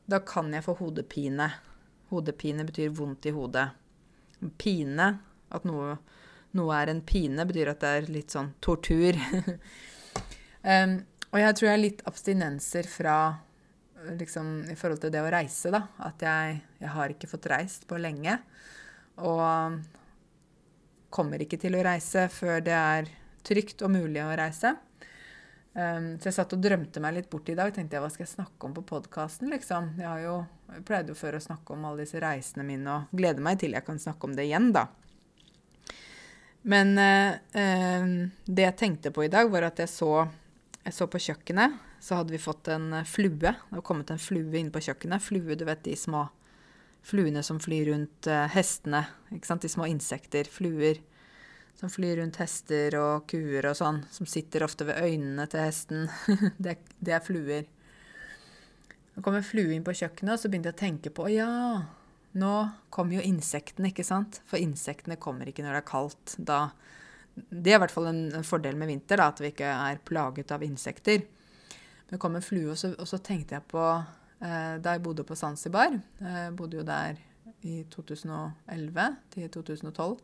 Da kan jeg få hodepine. Hodepine betyr vondt i hodet. Pine, at noe noe er en pine, betyr at det er litt sånn tortur. um, og jeg tror jeg er litt abstinenser fra liksom, i forhold til det å reise, da. At jeg, jeg har ikke fått reist på lenge. Og kommer ikke til å reise før det er trygt og mulig å reise. Um, så jeg satt og drømte meg litt bort i dag. Tenkte jeg, hva skal jeg snakke om på podkasten, liksom? Jeg jeg pleide jo før å snakke om alle disse reisene mine, og gleder meg til jeg kan snakke om det igjen, da. Men eh, eh, det jeg tenkte på i dag, var at jeg så, jeg så på kjøkkenet. Så hadde vi fått en eh, flue. Det var kommet en flue inn på kjøkkenet. Flue, du vet de små fluene som flyr rundt eh, hestene. Ikke sant? De små insekter. Fluer som flyr rundt hester og kuer og sånn. Som sitter ofte ved øynene til hesten. det, det, er fluer. Det kom en flue inn på kjøkkenet, og så begynte jeg å tenke på Å ja, nå kommer jo insektene, ikke sant? For insektene kommer ikke når det er kaldt. Da, det er i hvert fall en, en fordel med vinter, da, at vi ikke er plaget av insekter. Men det kom en flue, og så, og så tenkte jeg på eh, Da jeg bodde på Zanzibar Jeg eh, bodde jo der i 2011 til 2012.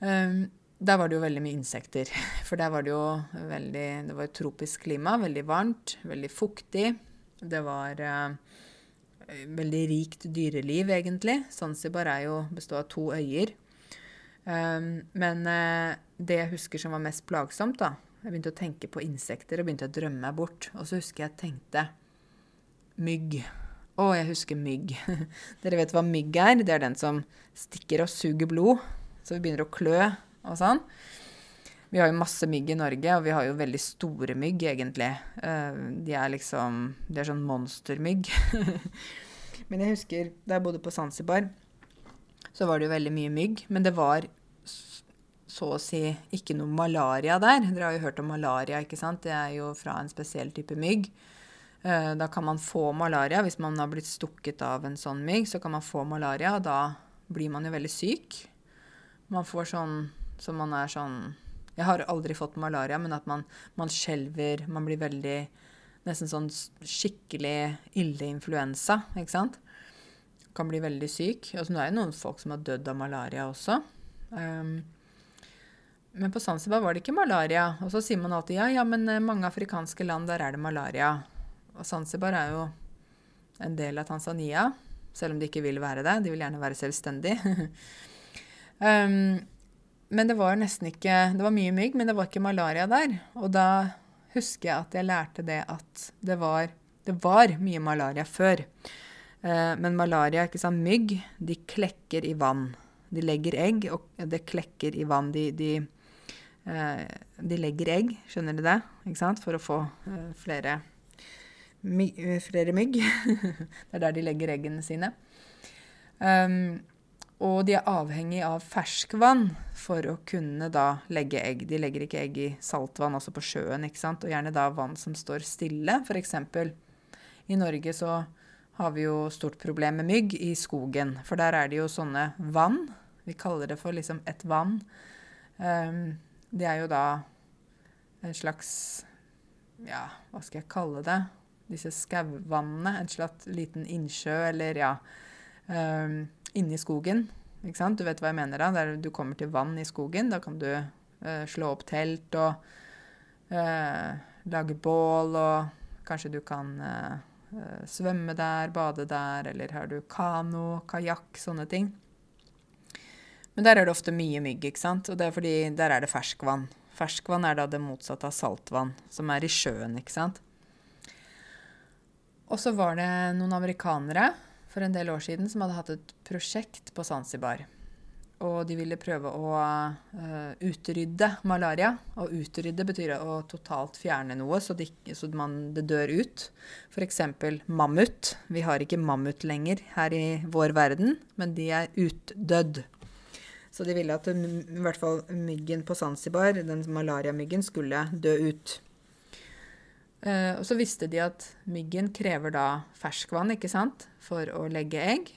Um, der var det jo veldig mye insekter. For der var det jo veldig Det var et tropisk klima. Veldig varmt, veldig fuktig. Det var uh, veldig rikt dyreliv, egentlig. Zanzibar er jo, består av to øyer. Um, men uh, det jeg husker som var mest plagsomt, da Jeg begynte å tenke på insekter og begynte å drømme meg bort. Og så husker jeg tenkte mygg. Å, jeg husker mygg. Dere vet hva mygg er? Det er den som stikker og suger blod. Så vi begynner å klø og sånn. Vi har jo masse mygg i Norge, og vi har jo veldig store mygg, egentlig. Uh, de er liksom De er sånn monstermygg. men jeg husker da jeg bodde på Zanzibar, så var det jo veldig mye mygg. Men det var så å si ikke noe malaria der. Dere har jo hørt om malaria, ikke sant? Det er jo fra en spesiell type mygg. Uh, da kan man få malaria. Hvis man har blitt stukket av en sånn mygg, så kan man få malaria, og da blir man jo veldig syk. Man får sånn så man er sånn jeg har aldri fått malaria, men at man, man skjelver, man blir veldig Nesten sånn skikkelig ille influensa, ikke sant? Kan bli veldig syk. Altså, nå er det noen folk som har dødd av malaria også. Um, men på Zanzibar var det ikke malaria. Og så sier man alltid ja, ja, men eh, mange afrikanske land, der er det malaria. Og Zanzibar er jo en del av Tanzania, selv om de ikke vil være det. De vil gjerne være selvstendig. um, Men det var nesten ikke Det var mye mygg, men det var ikke malaria der. Og da husker jeg at jeg lærte det at det var Det var mye malaria før. Eh, men malaria, ikke sant, mygg, de klekker i vann. De legger egg, og det klekker i vann. De, de, eh, de legger egg, skjønner du det? Ikke sant? For å få eh, flere, my, flere mygg. det er der de legger eggene sine. Um, og de er avhengig av ferskvann for å kunne da legge egg. De legger ikke egg i saltvann, altså på sjøen, ikke sant? og gjerne da vann som står stille. F.eks. i Norge så har vi jo stort problem med mygg i skogen. For der er det jo sånne vann. Vi kaller det for liksom et vann. Um, det er jo da en slags Ja, hva skal jeg kalle det? Disse skauvannene. En slags liten innsjø eller ja. Um, inni skogen. Ikke sant? Du vet hva jeg mener da? Der du kommer til vann i skogen. Da kan du uh, slå opp telt og uh, lage bål, og kanskje du kan uh, svømme der, bade der, eller har du kano, kajakk, sånne ting. Men der er det ofte mye mygg, ikke sant? Og det er fordi der er det ferskvann. Ferskvann er da det motsatte av saltvann, som er i sjøen, ikke sant? Og så var det noen amerikanere for en del år siden som hadde hatt et prosjekt på Zanzibar. Og de ville prøve å uh, utrydde malaria. Og utrydde betyr å totalt fjerne noe, så, det, så man, det dør ut. F.eks. mammut. Vi har ikke mammut lenger her i vår verden, men de er utdødd. Så de ville at i hvert fall myggen på Zanzibar, den malariamyggen, skulle dø ut. Uh, og så visste de at myggen krever da ferskvann ikke sant, for å legge egg.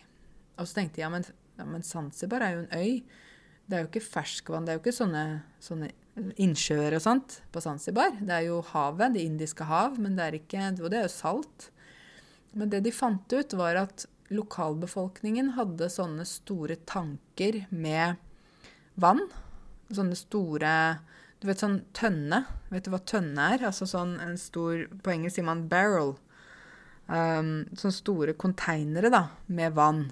Og så tenkte de ja, men, ja, men Zanzibar er jo en øy. Det er jo ikke ferskvann. Det er jo ikke sånne, sånne innsjøer og sånt på Zanzibar. Det er jo havet, Det indiske hav, men det er ikke, og det er jo salt. Men det de fant ut, var at lokalbefolkningen hadde sånne store tanker med vann. Sånne store du vet sånn tønne. Vet du hva tønne er? Altså sånn en stor På engelsk sier man barrel. Um, sånne store konteinere da, med vann.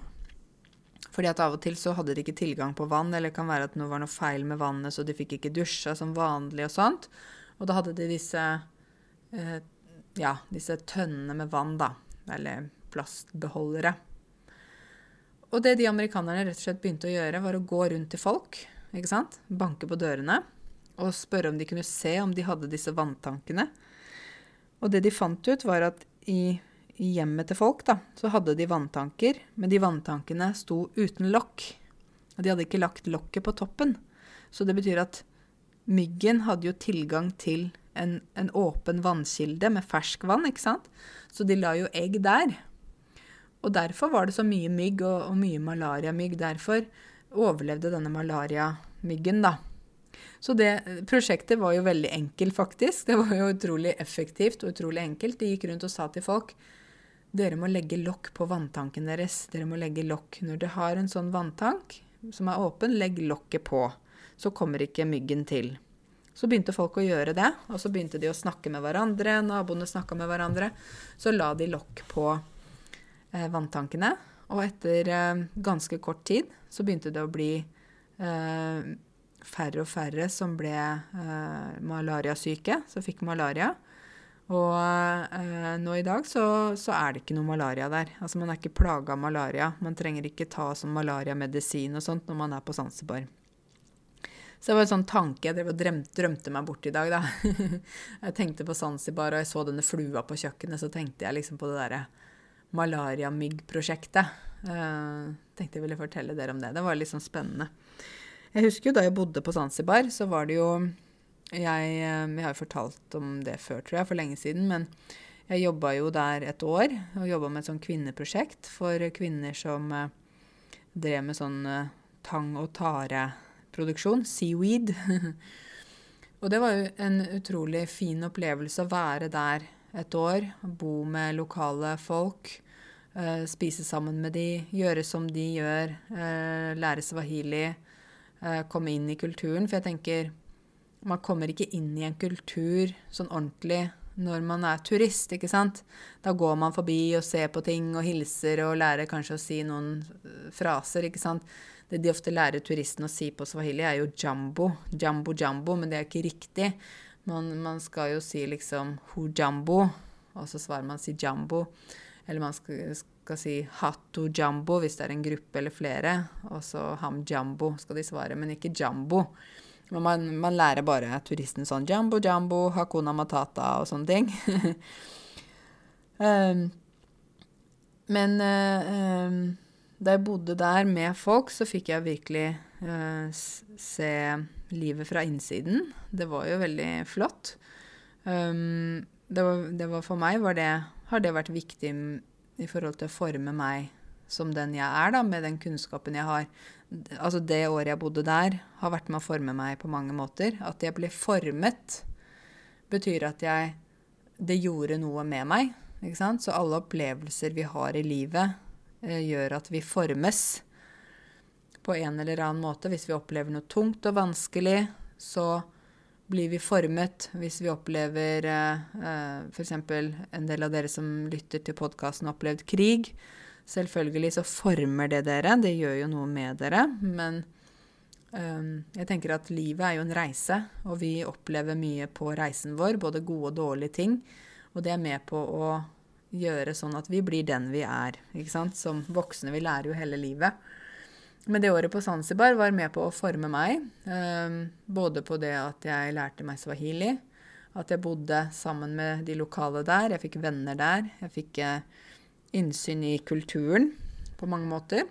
Fordi at av og til så hadde de ikke tilgang på vann, eller det kan være at det var noe feil med vannet, så de fikk ikke dusja som vanlig og sånt. Og da hadde de disse eh, ja, disse tønnene med vann, da. Eller plastbeholdere. Og det de amerikanerne rett og slett begynte å gjøre, var å gå rundt til folk. ikke sant? Banke på dørene og spørre om de kunne se om de hadde disse vanntankene. Og det de fant ut, var at i, hjemmet til folk da, så hadde de vanntanker, men de vanntankene sto uten lokk. Og de hadde ikke lagt lokket på toppen. Så det betyr at myggen hadde jo tilgang til en, en åpen vannkilde med ferskvann, ikke sant? Så de la jo egg der. Og derfor var det så mye mygg og, og mye malariamygg. Derfor overlevde denne malariamyggen, da. Så det prosjektet var jo veldig enkelt, faktisk. Det var jo utrolig effektivt og utrolig enkelt. De gikk rundt og sa til folk dere må legge lokk på vanntanken deres. Dere må legge lokk. Når dere har en sånn vanntank som er åpen, legg lokket på. Så kommer ikke myggen til. Så begynte folk å gjøre det, og så begynte de å snakke med hverandre. Naboene snakka med hverandre. Så la de lokk på eh, vanntankene. Og etter eh, ganske kort tid så begynte det å bli eh, færre og færre som ble eh, malariasyke, som fikk malaria. Og eh, nå i dag så, så, er det ikke noe malaria der. Altså Man er ikke plaga av malaria. Man trenger ikke ta sånn malariamedisin og sånt når man er på Zanzibar. Så det var en sånn tanke jeg drev og drømte, drømte meg bort i dag, da. jeg tenkte på Zanzibar, og jeg så denne flua på kjøkkenet, så tenkte jeg liksom på det derre malariamyggprosjektet. Uh, tenkte jeg ville fortelle dere om det. Det var litt sånn spennende. Jeg husker jo da jeg bodde på Zanzibar, så var det jo Jeg, eh, jeg har jo fortalt om det før, tror jeg, for lenge siden. Men jeg jobba jo der et år og jobba med et sånn kvinneprosjekt for kvinner som eh, drev med sånn eh, tang- og tareproduksjon. Seaweed. og det var jo en utrolig fin opplevelse å være der et år. Bo med lokale folk. Spise sammen med de, gjøre som de gjør. Lære swahili. Eh, komme inn i kulturen. For jeg tenker man kommer ikke inn i en kultur sånn ordentlig når man er turist, ikke sant. Da går man forbi og ser på ting og hilser og lærer kanskje å si noen eh, fraser, ikke sant. Det de ofte lærer turistene å si på swahili, er jo jambo. Jambo jambo, men det er ikke riktig. Man, man skal jo si liksom hujambo. og så svarer man si jambo. Eller man skal, skal si hatto jambo hvis det er en gruppe eller flere. Og så ham jambo skal de svare, men ikke jambo. Men man, man lærer bare turisten sånn jambo, jambo, hakuna matata og sånne ting. um, men uh, um, da jeg bodde der med folk, så fikk jeg virkelig uh, se livet fra innsiden. Det var jo veldig flott. Um, det, var, det var for meg var det, har det vært viktig i forhold til å forme meg som den jeg er, da, med den kunnskapen jeg har. Altså det året jeg bodde der, har vært med å forme meg på mange måter. At jeg ble formet, betyr at jeg Det gjorde noe med meg. Ikke sant? Så alle opplevelser vi har i livet, eh, gjør at vi formes på en eller annen måte. Hvis vi opplever noe tungt og vanskelig, så blir vi formet. Hvis vi opplever eh, eh f.eks. en del av dere som lytter til podkasten, opplevd krig. Selvfølgelig så former det dere. Det gjør jo noe med dere. Men eh, jeg tenker at livet er jo en reise, og vi opplever mye på reisen vår. Både gode og dårlige ting. Og det er med på å gjøre sånn at vi blir den vi er. Ikke sant? Som voksne. Vi lærer jo hele livet. Men det året på Zanzibar var med på å forme meg. Eh, både på det at jeg lærte meg swahili, at jeg bodde sammen med de lokale der. Jeg fikk venner der. Jeg fikk eh, innsyn i kulturen på mange måter.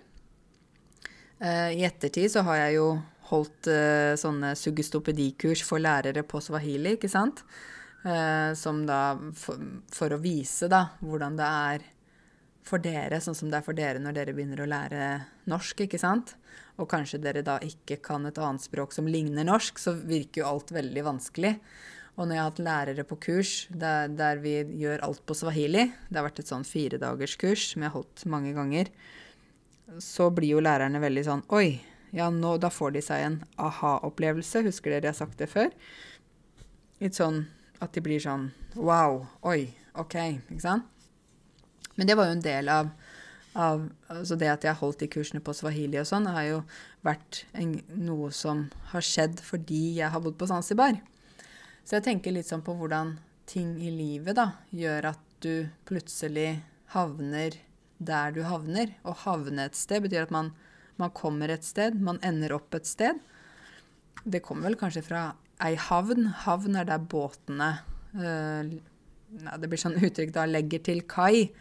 Eh, I ettertid så har jeg jo holdt eh, sånne sugestopedikurs for lærere på swahili, ikke sant? Som da for, for, å vise da hvordan det er for dere, sånn som det er for dere når dere begynner å lære norsk, ikke sant? Og kanskje dere da ikke kan et annet språk som ligner norsk, så virker jo alt veldig vanskelig. Og når jeg har hatt lærere på kurs der, der vi gjør alt på swahili, det har vært et sånn firedagerskurs som jeg har holdt mange ganger, så blir jo lærerne veldig sånn Oi, ja, nå, da får de seg en aha-opplevelse. Husker dere jeg har sagt det før? Litt sånn at de blir sånn Wow, oi, OK, ikke sant? Men det var jo en del av, av altså det at jeg holdt de kursene på swahili og sånn, har jo vært en, noe som har skjedd fordi jeg har bodd på Zanzibar. Så jeg tenker litt sånn på hvordan ting i livet da, gjør at du plutselig havner der du havner. Å havne et sted betyr at man, man kommer et sted, man ender opp et sted. Det kommer vel kanskje fra ei havn. Havn er der båtene øh, Det blir sånn uttrykk da legger til kai.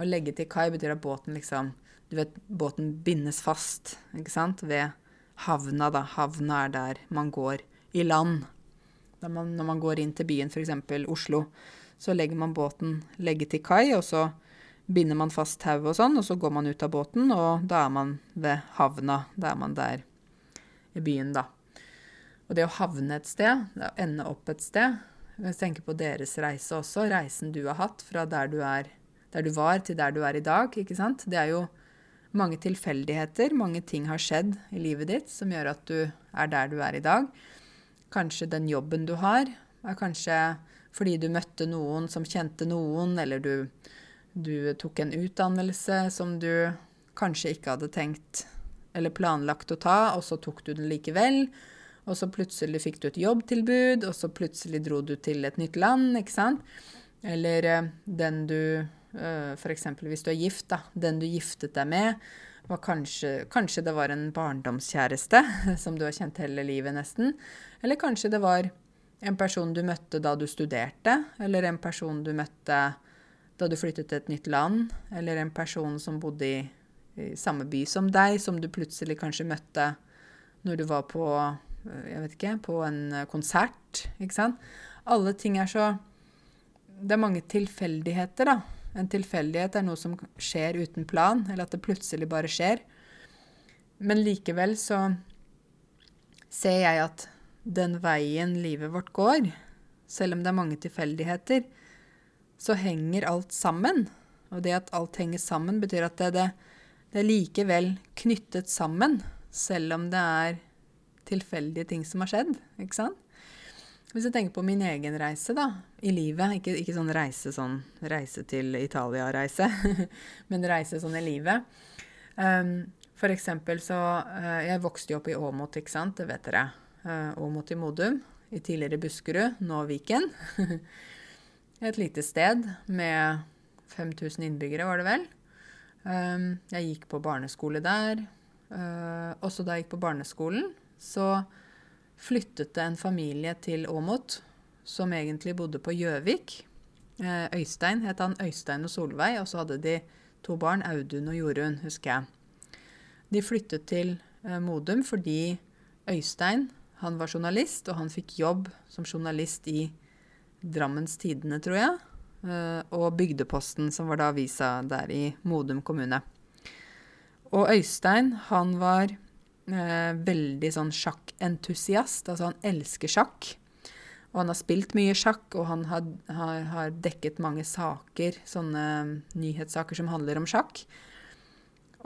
Å legge til kai betyr at båten liksom Du vet, båten bindes fast, ikke sant, ved havna, da. Havna er der man går i land. Man, når man går inn til byen, f.eks. Oslo, så legger man båten legge til kai, og så binder man fast tauet og sånn, og så går man ut av båten, og da er man ved havna. Da er man der i byen, da. Og det å havne et sted, det å ende opp et sted jeg tenker på deres reise også, reisen du har hatt fra der du er der du var, til der du er i dag. ikke sant? Det er jo mange tilfeldigheter. Mange ting har skjedd i livet ditt som gjør at du er der du er i dag. Kanskje den jobben du har, er kanskje fordi du møtte noen som kjente noen, eller du, du tok en utdannelse som du kanskje ikke hadde tenkt eller planlagt å ta, og så tok du den likevel. Og så plutselig fikk du et jobbtilbud, og så plutselig dro du til et nytt land, ikke sant? Eller eh, den du F.eks. hvis du er gift, da. Den du giftet deg med, var kanskje, kanskje det var en barndomskjæreste som du har kjent hele livet, nesten. Eller kanskje det var en person du møtte da du studerte, eller en person du møtte da du flyttet til et nytt land, eller en person som bodde i, i samme by som deg, som du plutselig kanskje møtte når du var på eh, jeg vet ikke, på en konsert. ikke sant? Alle ting er så Det er mange tilfeldigheter, da. En tilfeldighet er noe som skjer uten plan, eller at det plutselig bare skjer. Men likevel så ser jeg at den veien livet vårt går, selv om det er mange tilfeldigheter, så henger alt sammen. Og det at alt henger sammen, betyr at det, det, det er likevel knyttet sammen, selv om det er tilfeldige ting som har skjedd. Ikke sant? Hvis jeg tenker på min egen reise da, i livet, ikke, ikke sånn reise sånn reise til Italia-reise, men reise sånn i livet. Um, for eksempel så uh, Jeg vokste jo opp i Åmot, ikke sant, det vet dere. Uh, Åmot i Modum. I tidligere Buskerud, nå Viken. Et lite sted med 5000 innbyggere, var det vel. Um, jeg gikk på barneskole der. Uh, også da jeg gikk på barneskolen, så flyttet det en familie til Åmot, som egentlig bodde på Gjøvik. Uh, Øystein het han. Øystein og Solveig. Og så hadde de to barn, Audun og Jorunn, husker jeg. De flyttet til uh, Modum fordi Øystein han var journalist, og han fikk jobb som journalist i Drammens Tidende, tror jeg. Eh, og Bygdeposten, som var da avisa der i Modum kommune. Og Øystein, han var eh, veldig sånn sjakkentusiast. Altså han elsker sjakk. Og han har spilt mye sjakk, og han har, har, har dekket mange saker, sånne nyhetssaker som handler om sjakk.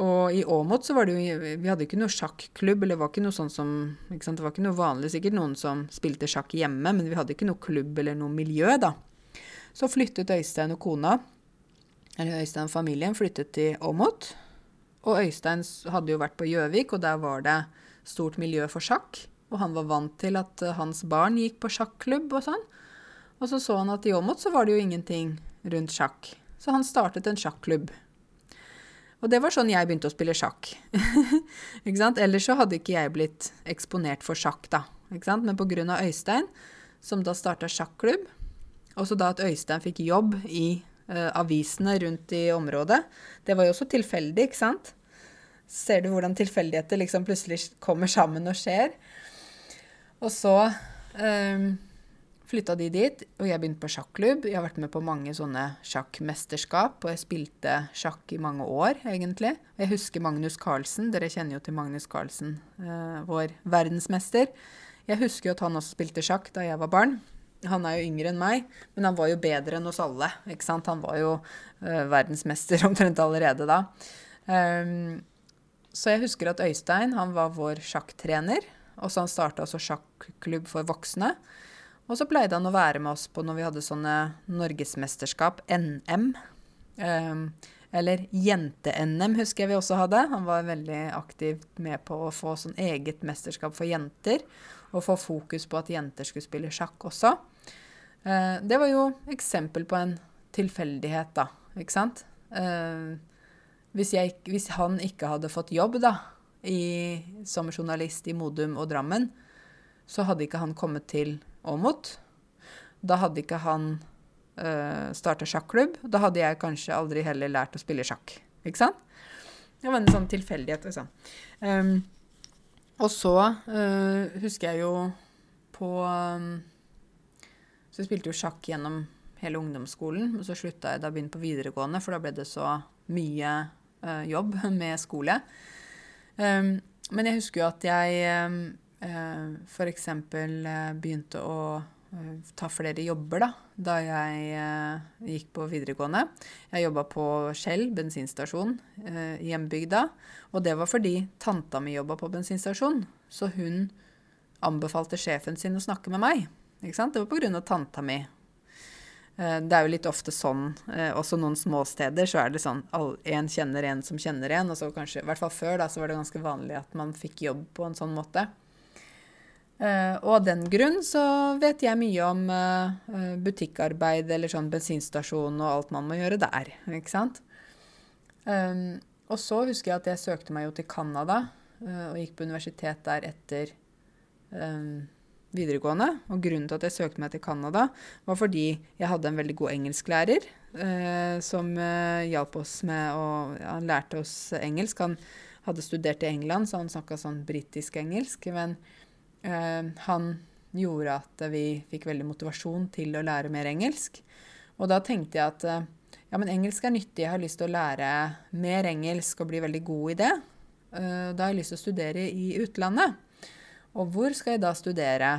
Og i Åmot så var det jo Vi hadde ikke noe sjakklubb, eller det var ikke noe sånn som? Det var ikke noe vanlig, sikkert noen som spilte sjakk hjemme, men vi hadde ikke noe klubb eller noe miljø, da. Så flyttet Øystein og kona, eller Øystein og familien, flyttet til Åmot. Og Øystein hadde jo vært på Gjøvik, og der var det stort miljø for sjakk. Og han var vant til at eh, hans barn gikk på sjakklubb og sånn. Og så så han at i Åmot så var det jo ingenting rundt sjakk. Så han startet en sjakklubb. Og det var sånn jeg begynte å spille sjakk. ikke sant? Ellers så hadde ikke jeg blitt eksponert for sjakk, da. Ikke sant? Men pga. Øystein, som da starta sjakklubb, og så da at Øystein fikk jobb i avisene rundt i området, det var jo også tilfeldig, ikke sant? Ser du hvordan tilfeldigheter liksom plutselig kommer sammen og skjer? Og så um, flytta de dit, og jeg begynte på sjakklubb. Jeg har vært med på mange sånne sjakkmesterskap, og jeg spilte sjakk i mange år, egentlig. Jeg husker Magnus Carlsen. Dere kjenner jo til Magnus Carlsen, uh, vår verdensmester. Jeg husker jo at han også spilte sjakk da jeg var barn. Han er jo yngre enn meg, men han var jo bedre enn oss alle. ikke sant? Han var jo uh, verdensmester omtrent allerede da. Um, så jeg husker at Øystein han var vår sjakktrener. Og så han starta altså sjakklubb for voksne. Og så pleide han å være med oss på når vi hadde sånne norgesmesterskap, NM. Um, eller Jente-NM husker jeg vi også hadde. Han var veldig aktivt med på å få sånn eget mesterskap for jenter. Og få fokus på at jenter skulle spille sjakk også. Uh, det var jo eksempel på en tilfeldighet, da. Ikke sant? Uh, hvis, jeg, hvis, han ikke hadde fått jobb da, i, som journalist i Modum og Drammen, så hadde ikke han kommet til Åmot. Da hadde ikke han uh, eh, starta sjakklubb. Da hadde jeg kanskje aldri heller lært å spille sjakk. Ikke sant? Det var en sånn tilfeldighet, liksom. Um, og så uh, husker jeg jo på um, Så jeg spilte jo sjakk gjennom hele ungdomsskolen. Og så slutta jeg da jeg begynte på videregående, for da ble det så mye uh, jobb med skole. Um, men jeg husker jo at jeg uh, Eh, f.eks. Eh, begynte å ta flere jobber da, da jeg gikk på videregående. Jeg jobba på Skjell bensinstasjon i hjembygda. Og det var fordi tanta mi jobba på bensinstasjon. Så hun anbefalte sjefen sin å snakke med meg. Ikke sant? Det var pga. tanta mi. Det er jo litt ofte sånn, også noen småsteder, så er det sånn en kjenner en som kjenner en. Og så kanskje, i hvert fall før, da, så var det ganske vanlig at man fikk jobb på en sånn måte. Uh, og av den grunn så vet jeg mye om butikkarbeid eller sånn bensinstasjon og alt man må gjøre der. ikke sant? Um, og så husker jeg at jeg søkte meg jo til Canada og gikk på universitet der etter um, videregående. Og grunnen til at jeg søkte meg til Canada, var fordi jeg hadde en veldig god engelsklærer som hjalp oss med å ja, lærte oss engelsk. Han hadde studert i England, så han snakka sånn britisk engelsk. men Eh, han gjorde at vi fikk veldig motivasjon til å lære mer engelsk. Og da tenkte jeg at eh, ja, men engelsk er nyttig, jeg har lyst til å lære mer engelsk og bli veldig god i det. Eh, da har jeg lyst til å studere i utlandet. Og hvor skal jeg da studere?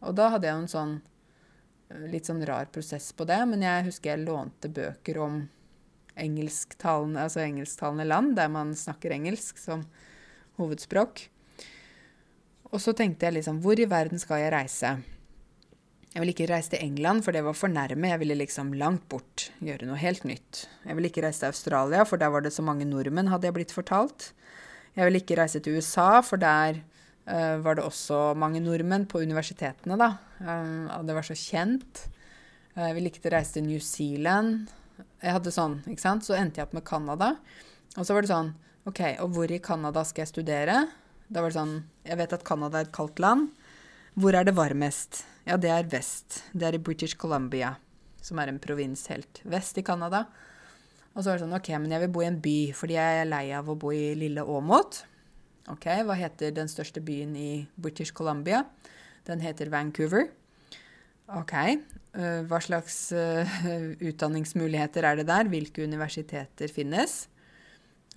Og da hadde jeg en sånn litt sånn rar prosess på det, men jeg husker jeg lånte bøker om engelsktalende, altså engelsktalende land, der man snakker engelsk som hovedspråk. Og så tenkte jeg liksom Hvor i verden skal jeg reise? Jeg ville ikke reise til England, for det var for nærme. Jeg ville liksom langt bort, gjøre noe helt nytt. Jeg ville ikke reise til Australia, for der var det så mange nordmenn, hadde jeg blitt fortalt. Jeg ville ikke reise til USA, for der var det også mange nordmenn på universitetene, da. Um, det var så kjent. vi likte å reise til New Zealand. Jeg hadde sånn, ikke sant? Så endte jeg opp med Canada. Og så var det sånn OK, og hvor i Canada skal jeg studere? Da var det sånn Jeg vet at Canada er et kaldt land. Hvor er det varmest? Ja, det er vest. Det er i British Columbia, som er en provins helt vest i Canada. Og så var det sånn OK, men jeg vil bo i en by, fordi jeg er lei av å bo i lille Åmot. OK, hva heter den største byen i British Columbia? Den heter Vancouver. OK, uh, hva slags uh, utdanningsmuligheter er det der? Hvilke universiteter finnes?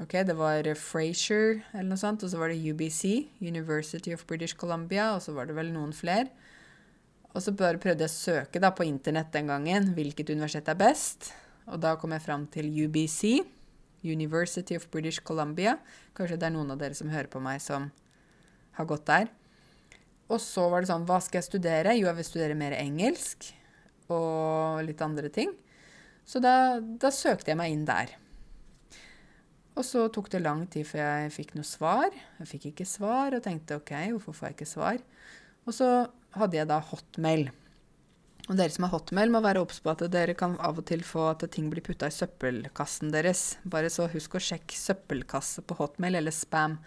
Ok, Det var Frazier eller noe sånt, og så var det UBC, University of British Columbia, og så var det vel noen flere. Og så bare prøvde jeg å søke da på internett den gangen hvilket universitet er best. Og da kom jeg fram til UBC, University of British Columbia. Kanskje det er noen av dere som hører på meg, som har gått der. Og så var det sånn Hva skal jeg studere? Jo, jeg vil studere mer engelsk og litt andre ting. Så da, da søkte jeg meg inn der. Og så tok det lang tid før jeg fikk noe svar. Jeg fikk ikke svar og tenkte OK, hvorfor får jeg ikke svar? Og så hadde jeg da hotmail. Og dere som har hotmail, må være obs på at dere kan av og til få at ting blir putta i søppelkassen deres. Bare så husk å sjekke søppelkasse på hotmail eller spam.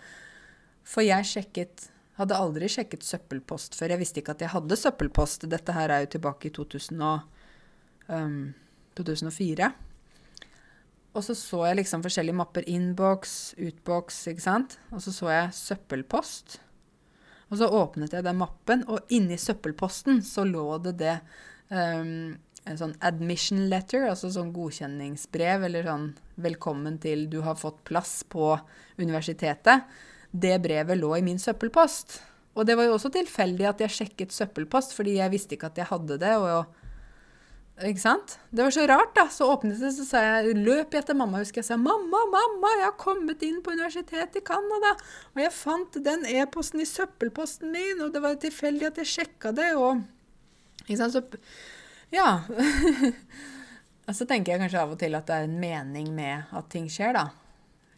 For jeg sjekket Hadde aldri sjekket søppelpost før. Jeg visste ikke at jeg hadde søppelpost. Dette her er jo tilbake i 2000 og, um, 2004. Og så så jeg liksom forskjellige mapper. Inbox, utbox, ikke sant. Og så så jeg søppelpost. Og så åpnet jeg den mappen, og inni søppelposten så lå det det um, en sånn admission letter, altså sånn godkjenningsbrev, eller sånn 'velkommen til du har fått plass på universitetet'. Det brevet lå i min søppelpost. Og det var jo også tilfeldig at jeg sjekket søppelpost, fordi jeg visste ikke at jeg hadde det. og ikke sant? Det var så rart, da. Så åpnet det, så sa jeg, løp jeg etter mamma. husker jeg sa, 'Mamma, mamma, jeg har kommet inn på universitetet i Canada.' Og jeg fant den e-posten i søppelposten min, og det var tilfeldig at jeg sjekka det, og Ikke sant? Så Ja. og så tenker jeg kanskje av og til at det er en mening med at ting skjer, da.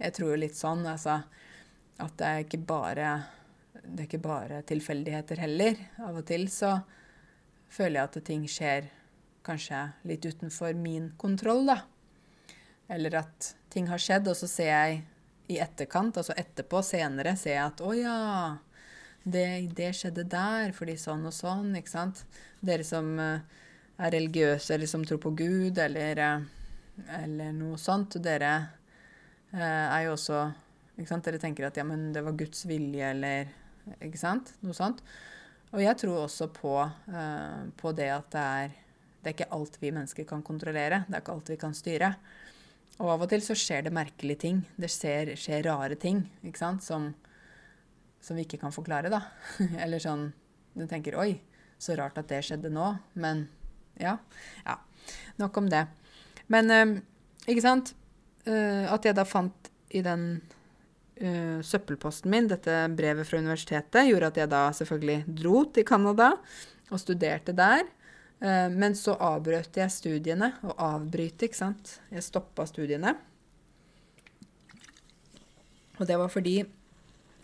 Jeg tror jo litt sånn, altså. At det er ikke bare Det er ikke bare tilfeldigheter heller. Av og til så føler jeg at ting skjer kanskje litt utenfor min kontroll, da. Eller at ting har skjedd, og så ser jeg i etterkant, altså etterpå, senere, ser jeg at å ja, det, det, skjedde der fordi sånn og sånn, ikke sant. Dere som uh, er religiøse, eller som tror på Gud, eller, uh, eller noe sånt, dere uh, er jo også ikke sant? Dere tenker at ja, men det var Guds vilje, eller ikke sant? Noe sånt. Og jeg tror også på, på det at det er det er ikke alt vi mennesker kan kontrollere. Det er ikke alt vi kan styre. Og av og til så skjer det merkelige ting. Det skjer, skjer rare ting ikke sant? Som, som, vi ikke kan forklare, da. Eller sånn Du tenker 'oi, så rart at det skjedde nå'. Men ja. ja. Nok om det. Men øh, ikke sant? Uh, at jeg da fant i den uh, søppelposten min dette brevet fra universitetet, gjorde at jeg da selvfølgelig dro til Canada og studerte der. Eh, men så avbrøt jeg studiene. Og avbryte, ikke sant. Jeg stoppa studiene. Og det var fordi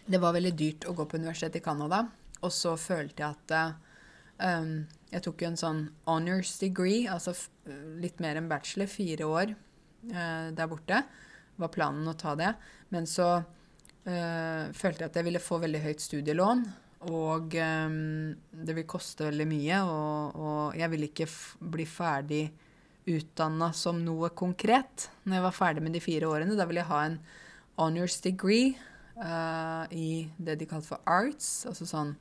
det var veldig dyrt å gå på universitetet i Canada. Og så følte jeg at um, Jeg tok jo en sånn honors degree, altså litt mer enn bachelor, fire år uh, der borte. Var planen å ta det. Men så uh, følte jeg at jeg ville få veldig høyt studielån. Og um, det vil koste veldig mye, og, og jeg vil ikke bli ferdig utdanna som noe konkret når jeg var ferdig med de fire årene. Da vil jeg ha en honors degree uh, i det de kaller for arts, altså sånn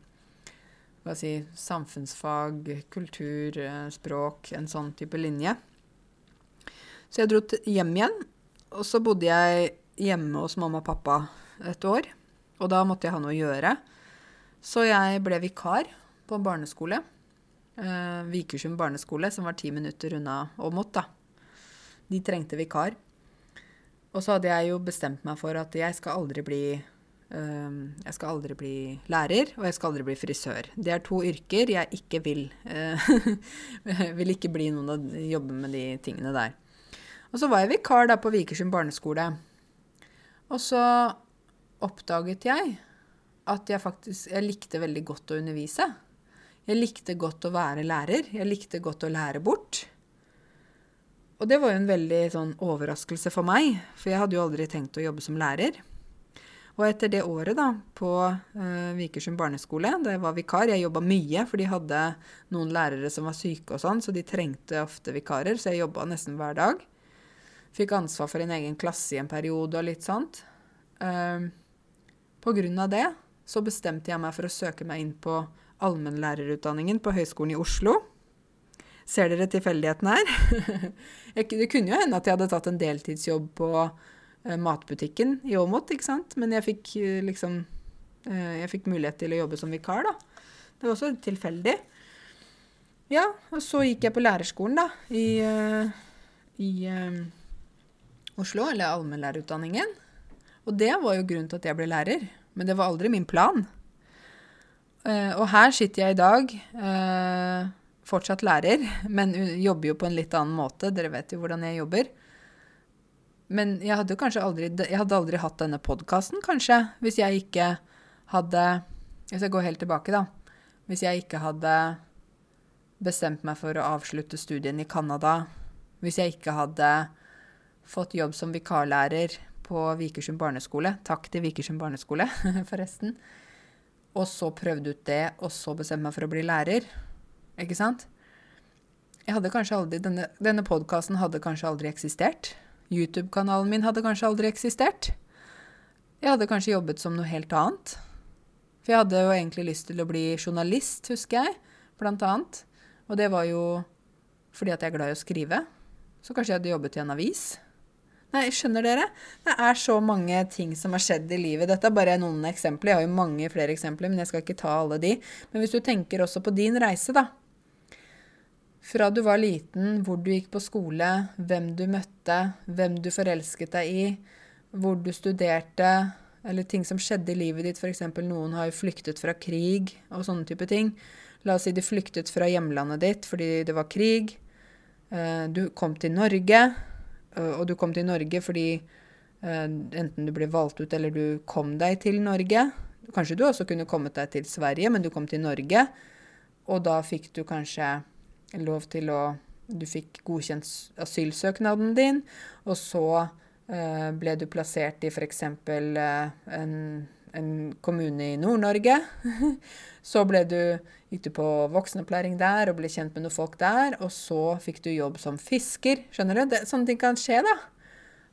hva si, samfunnsfag, kultur, uh, språk, en sånn type linje. Så jeg dro hjem igjen, og så bodde jeg hjemme hos mamma og pappa et år. Og da måtte jeg ha noe å gjøre. Så jeg ble vikar på barneskole. Eh, Vikersund barneskole, som var ti minutter unna Åmot. De trengte vikar. Og så hadde jeg jo bestemt meg for at jeg skal aldri bli uh, Jeg skal aldri bli lærer, og jeg skal aldri bli frisør. Det er to yrker jeg ikke vil. Uh, vil ikke bli noen av jobbe med de tingene der. Og så var jeg vikar da på Vikersund barneskole. Og så oppdaget jeg at jeg faktisk jeg likte veldig godt å undervise. Jeg likte godt å være lærer. Jeg likte godt å lære bort. og det var jo en veldig sånn overraskelse for meg, for jeg hadde jo aldri tenkt å jobbe som lærer. Og etter det året da, på uh, Vikersund barneskole, da jeg var vikar Jeg jobba mye, for de hadde noen lærere som var syke og sånn, så de trengte ofte vikarer, så jeg jobba nesten hver dag. Fikk ansvar for en egen klasse i en periode og litt sånt. Uh, på grunn av det så bestemte jeg meg for å søke meg inn på allmennlærerutdanningen på Høgskolen i Oslo. Ser dere tilfeldigheten her? det kunne jo hende at jeg hadde tatt en deltidsjobb på uh, matbutikken i Åmot, ikke sant. Men jeg fikk uh, liksom uh, Jeg fikk mulighet til å jobbe som vikar, da. Det var også tilfeldig. Ja, og så gikk jeg på lærerskolen, da, i, i Oslo, eller allmennlærerutdanningen. Og det var jo grunnen til at jeg ble lærer. Men det var aldri min plan. og her sitter jeg i dag fortsatt lærer, men jobber jo på en litt annen måte. Dere vet jo hvordan jeg jobber. Men jeg hadde kanskje aldri, jeg hadde aldri hatt denne podkasten, kanskje, hvis jeg ikke hadde Hvis jeg går helt tilbake, da. Hvis jeg ikke hadde bestemt meg for å avslutte studien i Canada, hvis jeg ikke hadde fått jobb som vikarlærer på Vikersund barneskole Takk til Vikersund barneskole, forresten. Og så prøvde ut det, og så bestemte meg for å bli lærer ikke sant? Jeg hadde kanskje aldri, Denne, denne podkasten hadde kanskje aldri eksistert. YouTube-kanalen min hadde kanskje aldri eksistert. Jeg hadde kanskje jobbet som noe helt annet. For jeg hadde jo egentlig lyst til å bli journalist, husker jeg, blant annet. Og det var jo fordi at jeg er glad i å skrive. Så kanskje jeg hadde jobbet i en avis. Nei, skjønner dere? Det er så mange ting som har skjedd i livet. Dette er bare noen eksempler. Jeg har jo mange flere eksempler, men jeg skal ikke ta alle de. Men hvis du tenker også på din reise, da. Fra du var liten, hvor du gikk på skole, hvem du møtte, hvem du forelsket deg i, hvor du studerte, eller ting som skjedde i livet ditt, f.eks. noen har jo flyktet fra krig og sånne type ting. La oss si de flyktet fra hjemlandet ditt fordi det var krig. Eh, du kom til Norge, og du kom til Norge fordi eh, enten du ble valgt ut eller du kom deg til Norge. Kanskje du også kunne kommet deg til Sverige, men du kom til Norge, og da fikk du kanskje lov til å Du fikk godkjent asylsøknaden din, og så eh, ble du plassert i f.eks. Eh, en, en kommune i Nord-Norge. så du, gikk du på voksenopplæring der og ble kjent med noen folk der, og så fikk du jobb som fisker. Skjønner du? Det, sånne ting kan skje, da.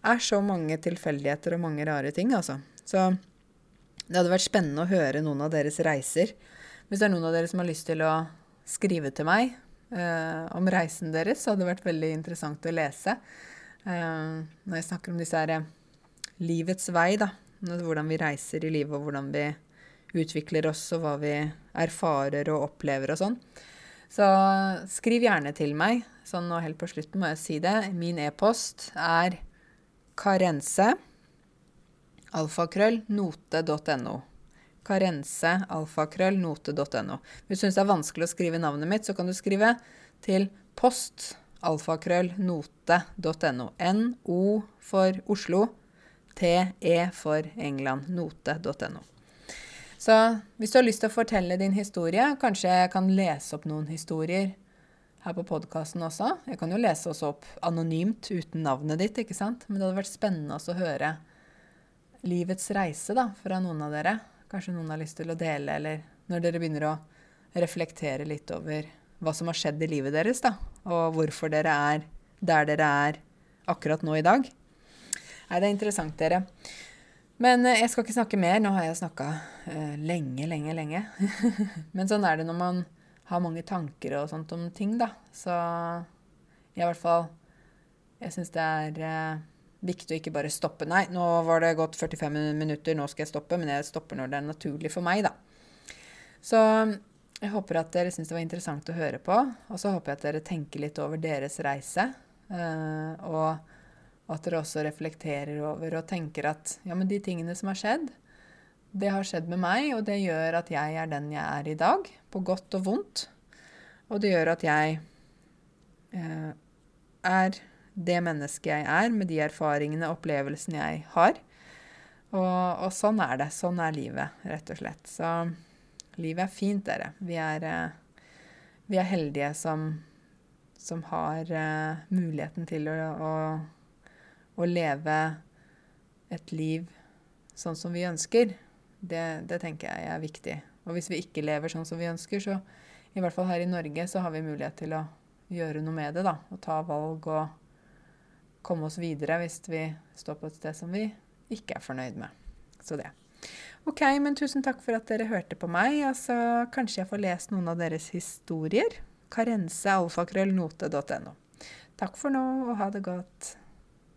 Det er så mange tilfeldigheter og mange rare ting, altså. Så det hadde vært spennende å høre noen av deres reiser. Hvis det er noen av dere som har lyst til å skrive til meg eh, om reisen deres. Så hadde det vært veldig interessant å lese. Eh, når jeg snakker om disse her livets vei, da. Hvordan vi reiser i livet, og hvordan vi utvikler oss, og hva vi erfarer og opplever og sånn. Så skriv gjerne til meg. Sånn nå helt på slutten må jeg si det. Min e-post er karense alfakrøll note.no karensealfakrøllnote.no. Hvis du syns det er vanskelig å skrive navnet mitt, så kan du skrive til post alfakrøllnote.no. NO for Oslo, TE for England. Note.no. Så hvis du har lyst til å fortelle din historie, kanskje jeg kan lese opp noen historier her på podkasten også. Jeg kan jo lese også opp anonymt uten navnet ditt, ikke sant? Men det hadde vært spennende å høre livets reise da, fra noen av dere kanskje noen har lyst til å dele, eller når dere begynner å reflektere litt over hva som har skjedd i livet deres, da, og hvorfor dere er der dere er akkurat nå i dag. Nei, det er interessant, dere. Men eh, jeg skal ikke snakke mer. Nå har jeg snakka uh, lenge, lenge, lenge. Men sånn er det når man har mange tanker og sånt om ting, da. Så i hvert fall Jeg syns det er uh, viktig å ikke bare stoppe. Nei, nå var det gått 45 minutter, nå skal jeg stoppe. Men jeg stopper når det er naturlig for meg, da. Så jeg håper at dere syns det var interessant å høre på. Og så håper jeg at dere tenker litt over deres reise. Uh, og at dere også reflekterer over og tenker at ja, men de tingene som har skjedd, det har skjedd med meg, og det gjør at jeg er den jeg er i dag. På godt og vondt. Og det gjør at jeg eh, er det mennesket jeg er, med de erfaringene og opplevelsene jeg har. Og, og, sånn er det. Sånn er livet, rett og slett. Så livet er fint, dere. Vi er, eh, vi er heldige som, som har eh, muligheten til å, å, å, leve et liv sånn som vi ønsker, det, det, tenker jeg er viktig. Og hvis vi ikke lever sånn som vi ønsker, så i hvert fall her i Norge så har vi mulighet til å gjøre noe med det. da, Og ta valg og komme oss videre hvis vi står på et sted som vi ikke er fornøyd med. Så det. OK, men tusen takk for at dere hørte på meg. Altså, kanskje jeg får lest noen av deres historier. Karensealfakrøllnote.no. Takk for nå, og ha det godt.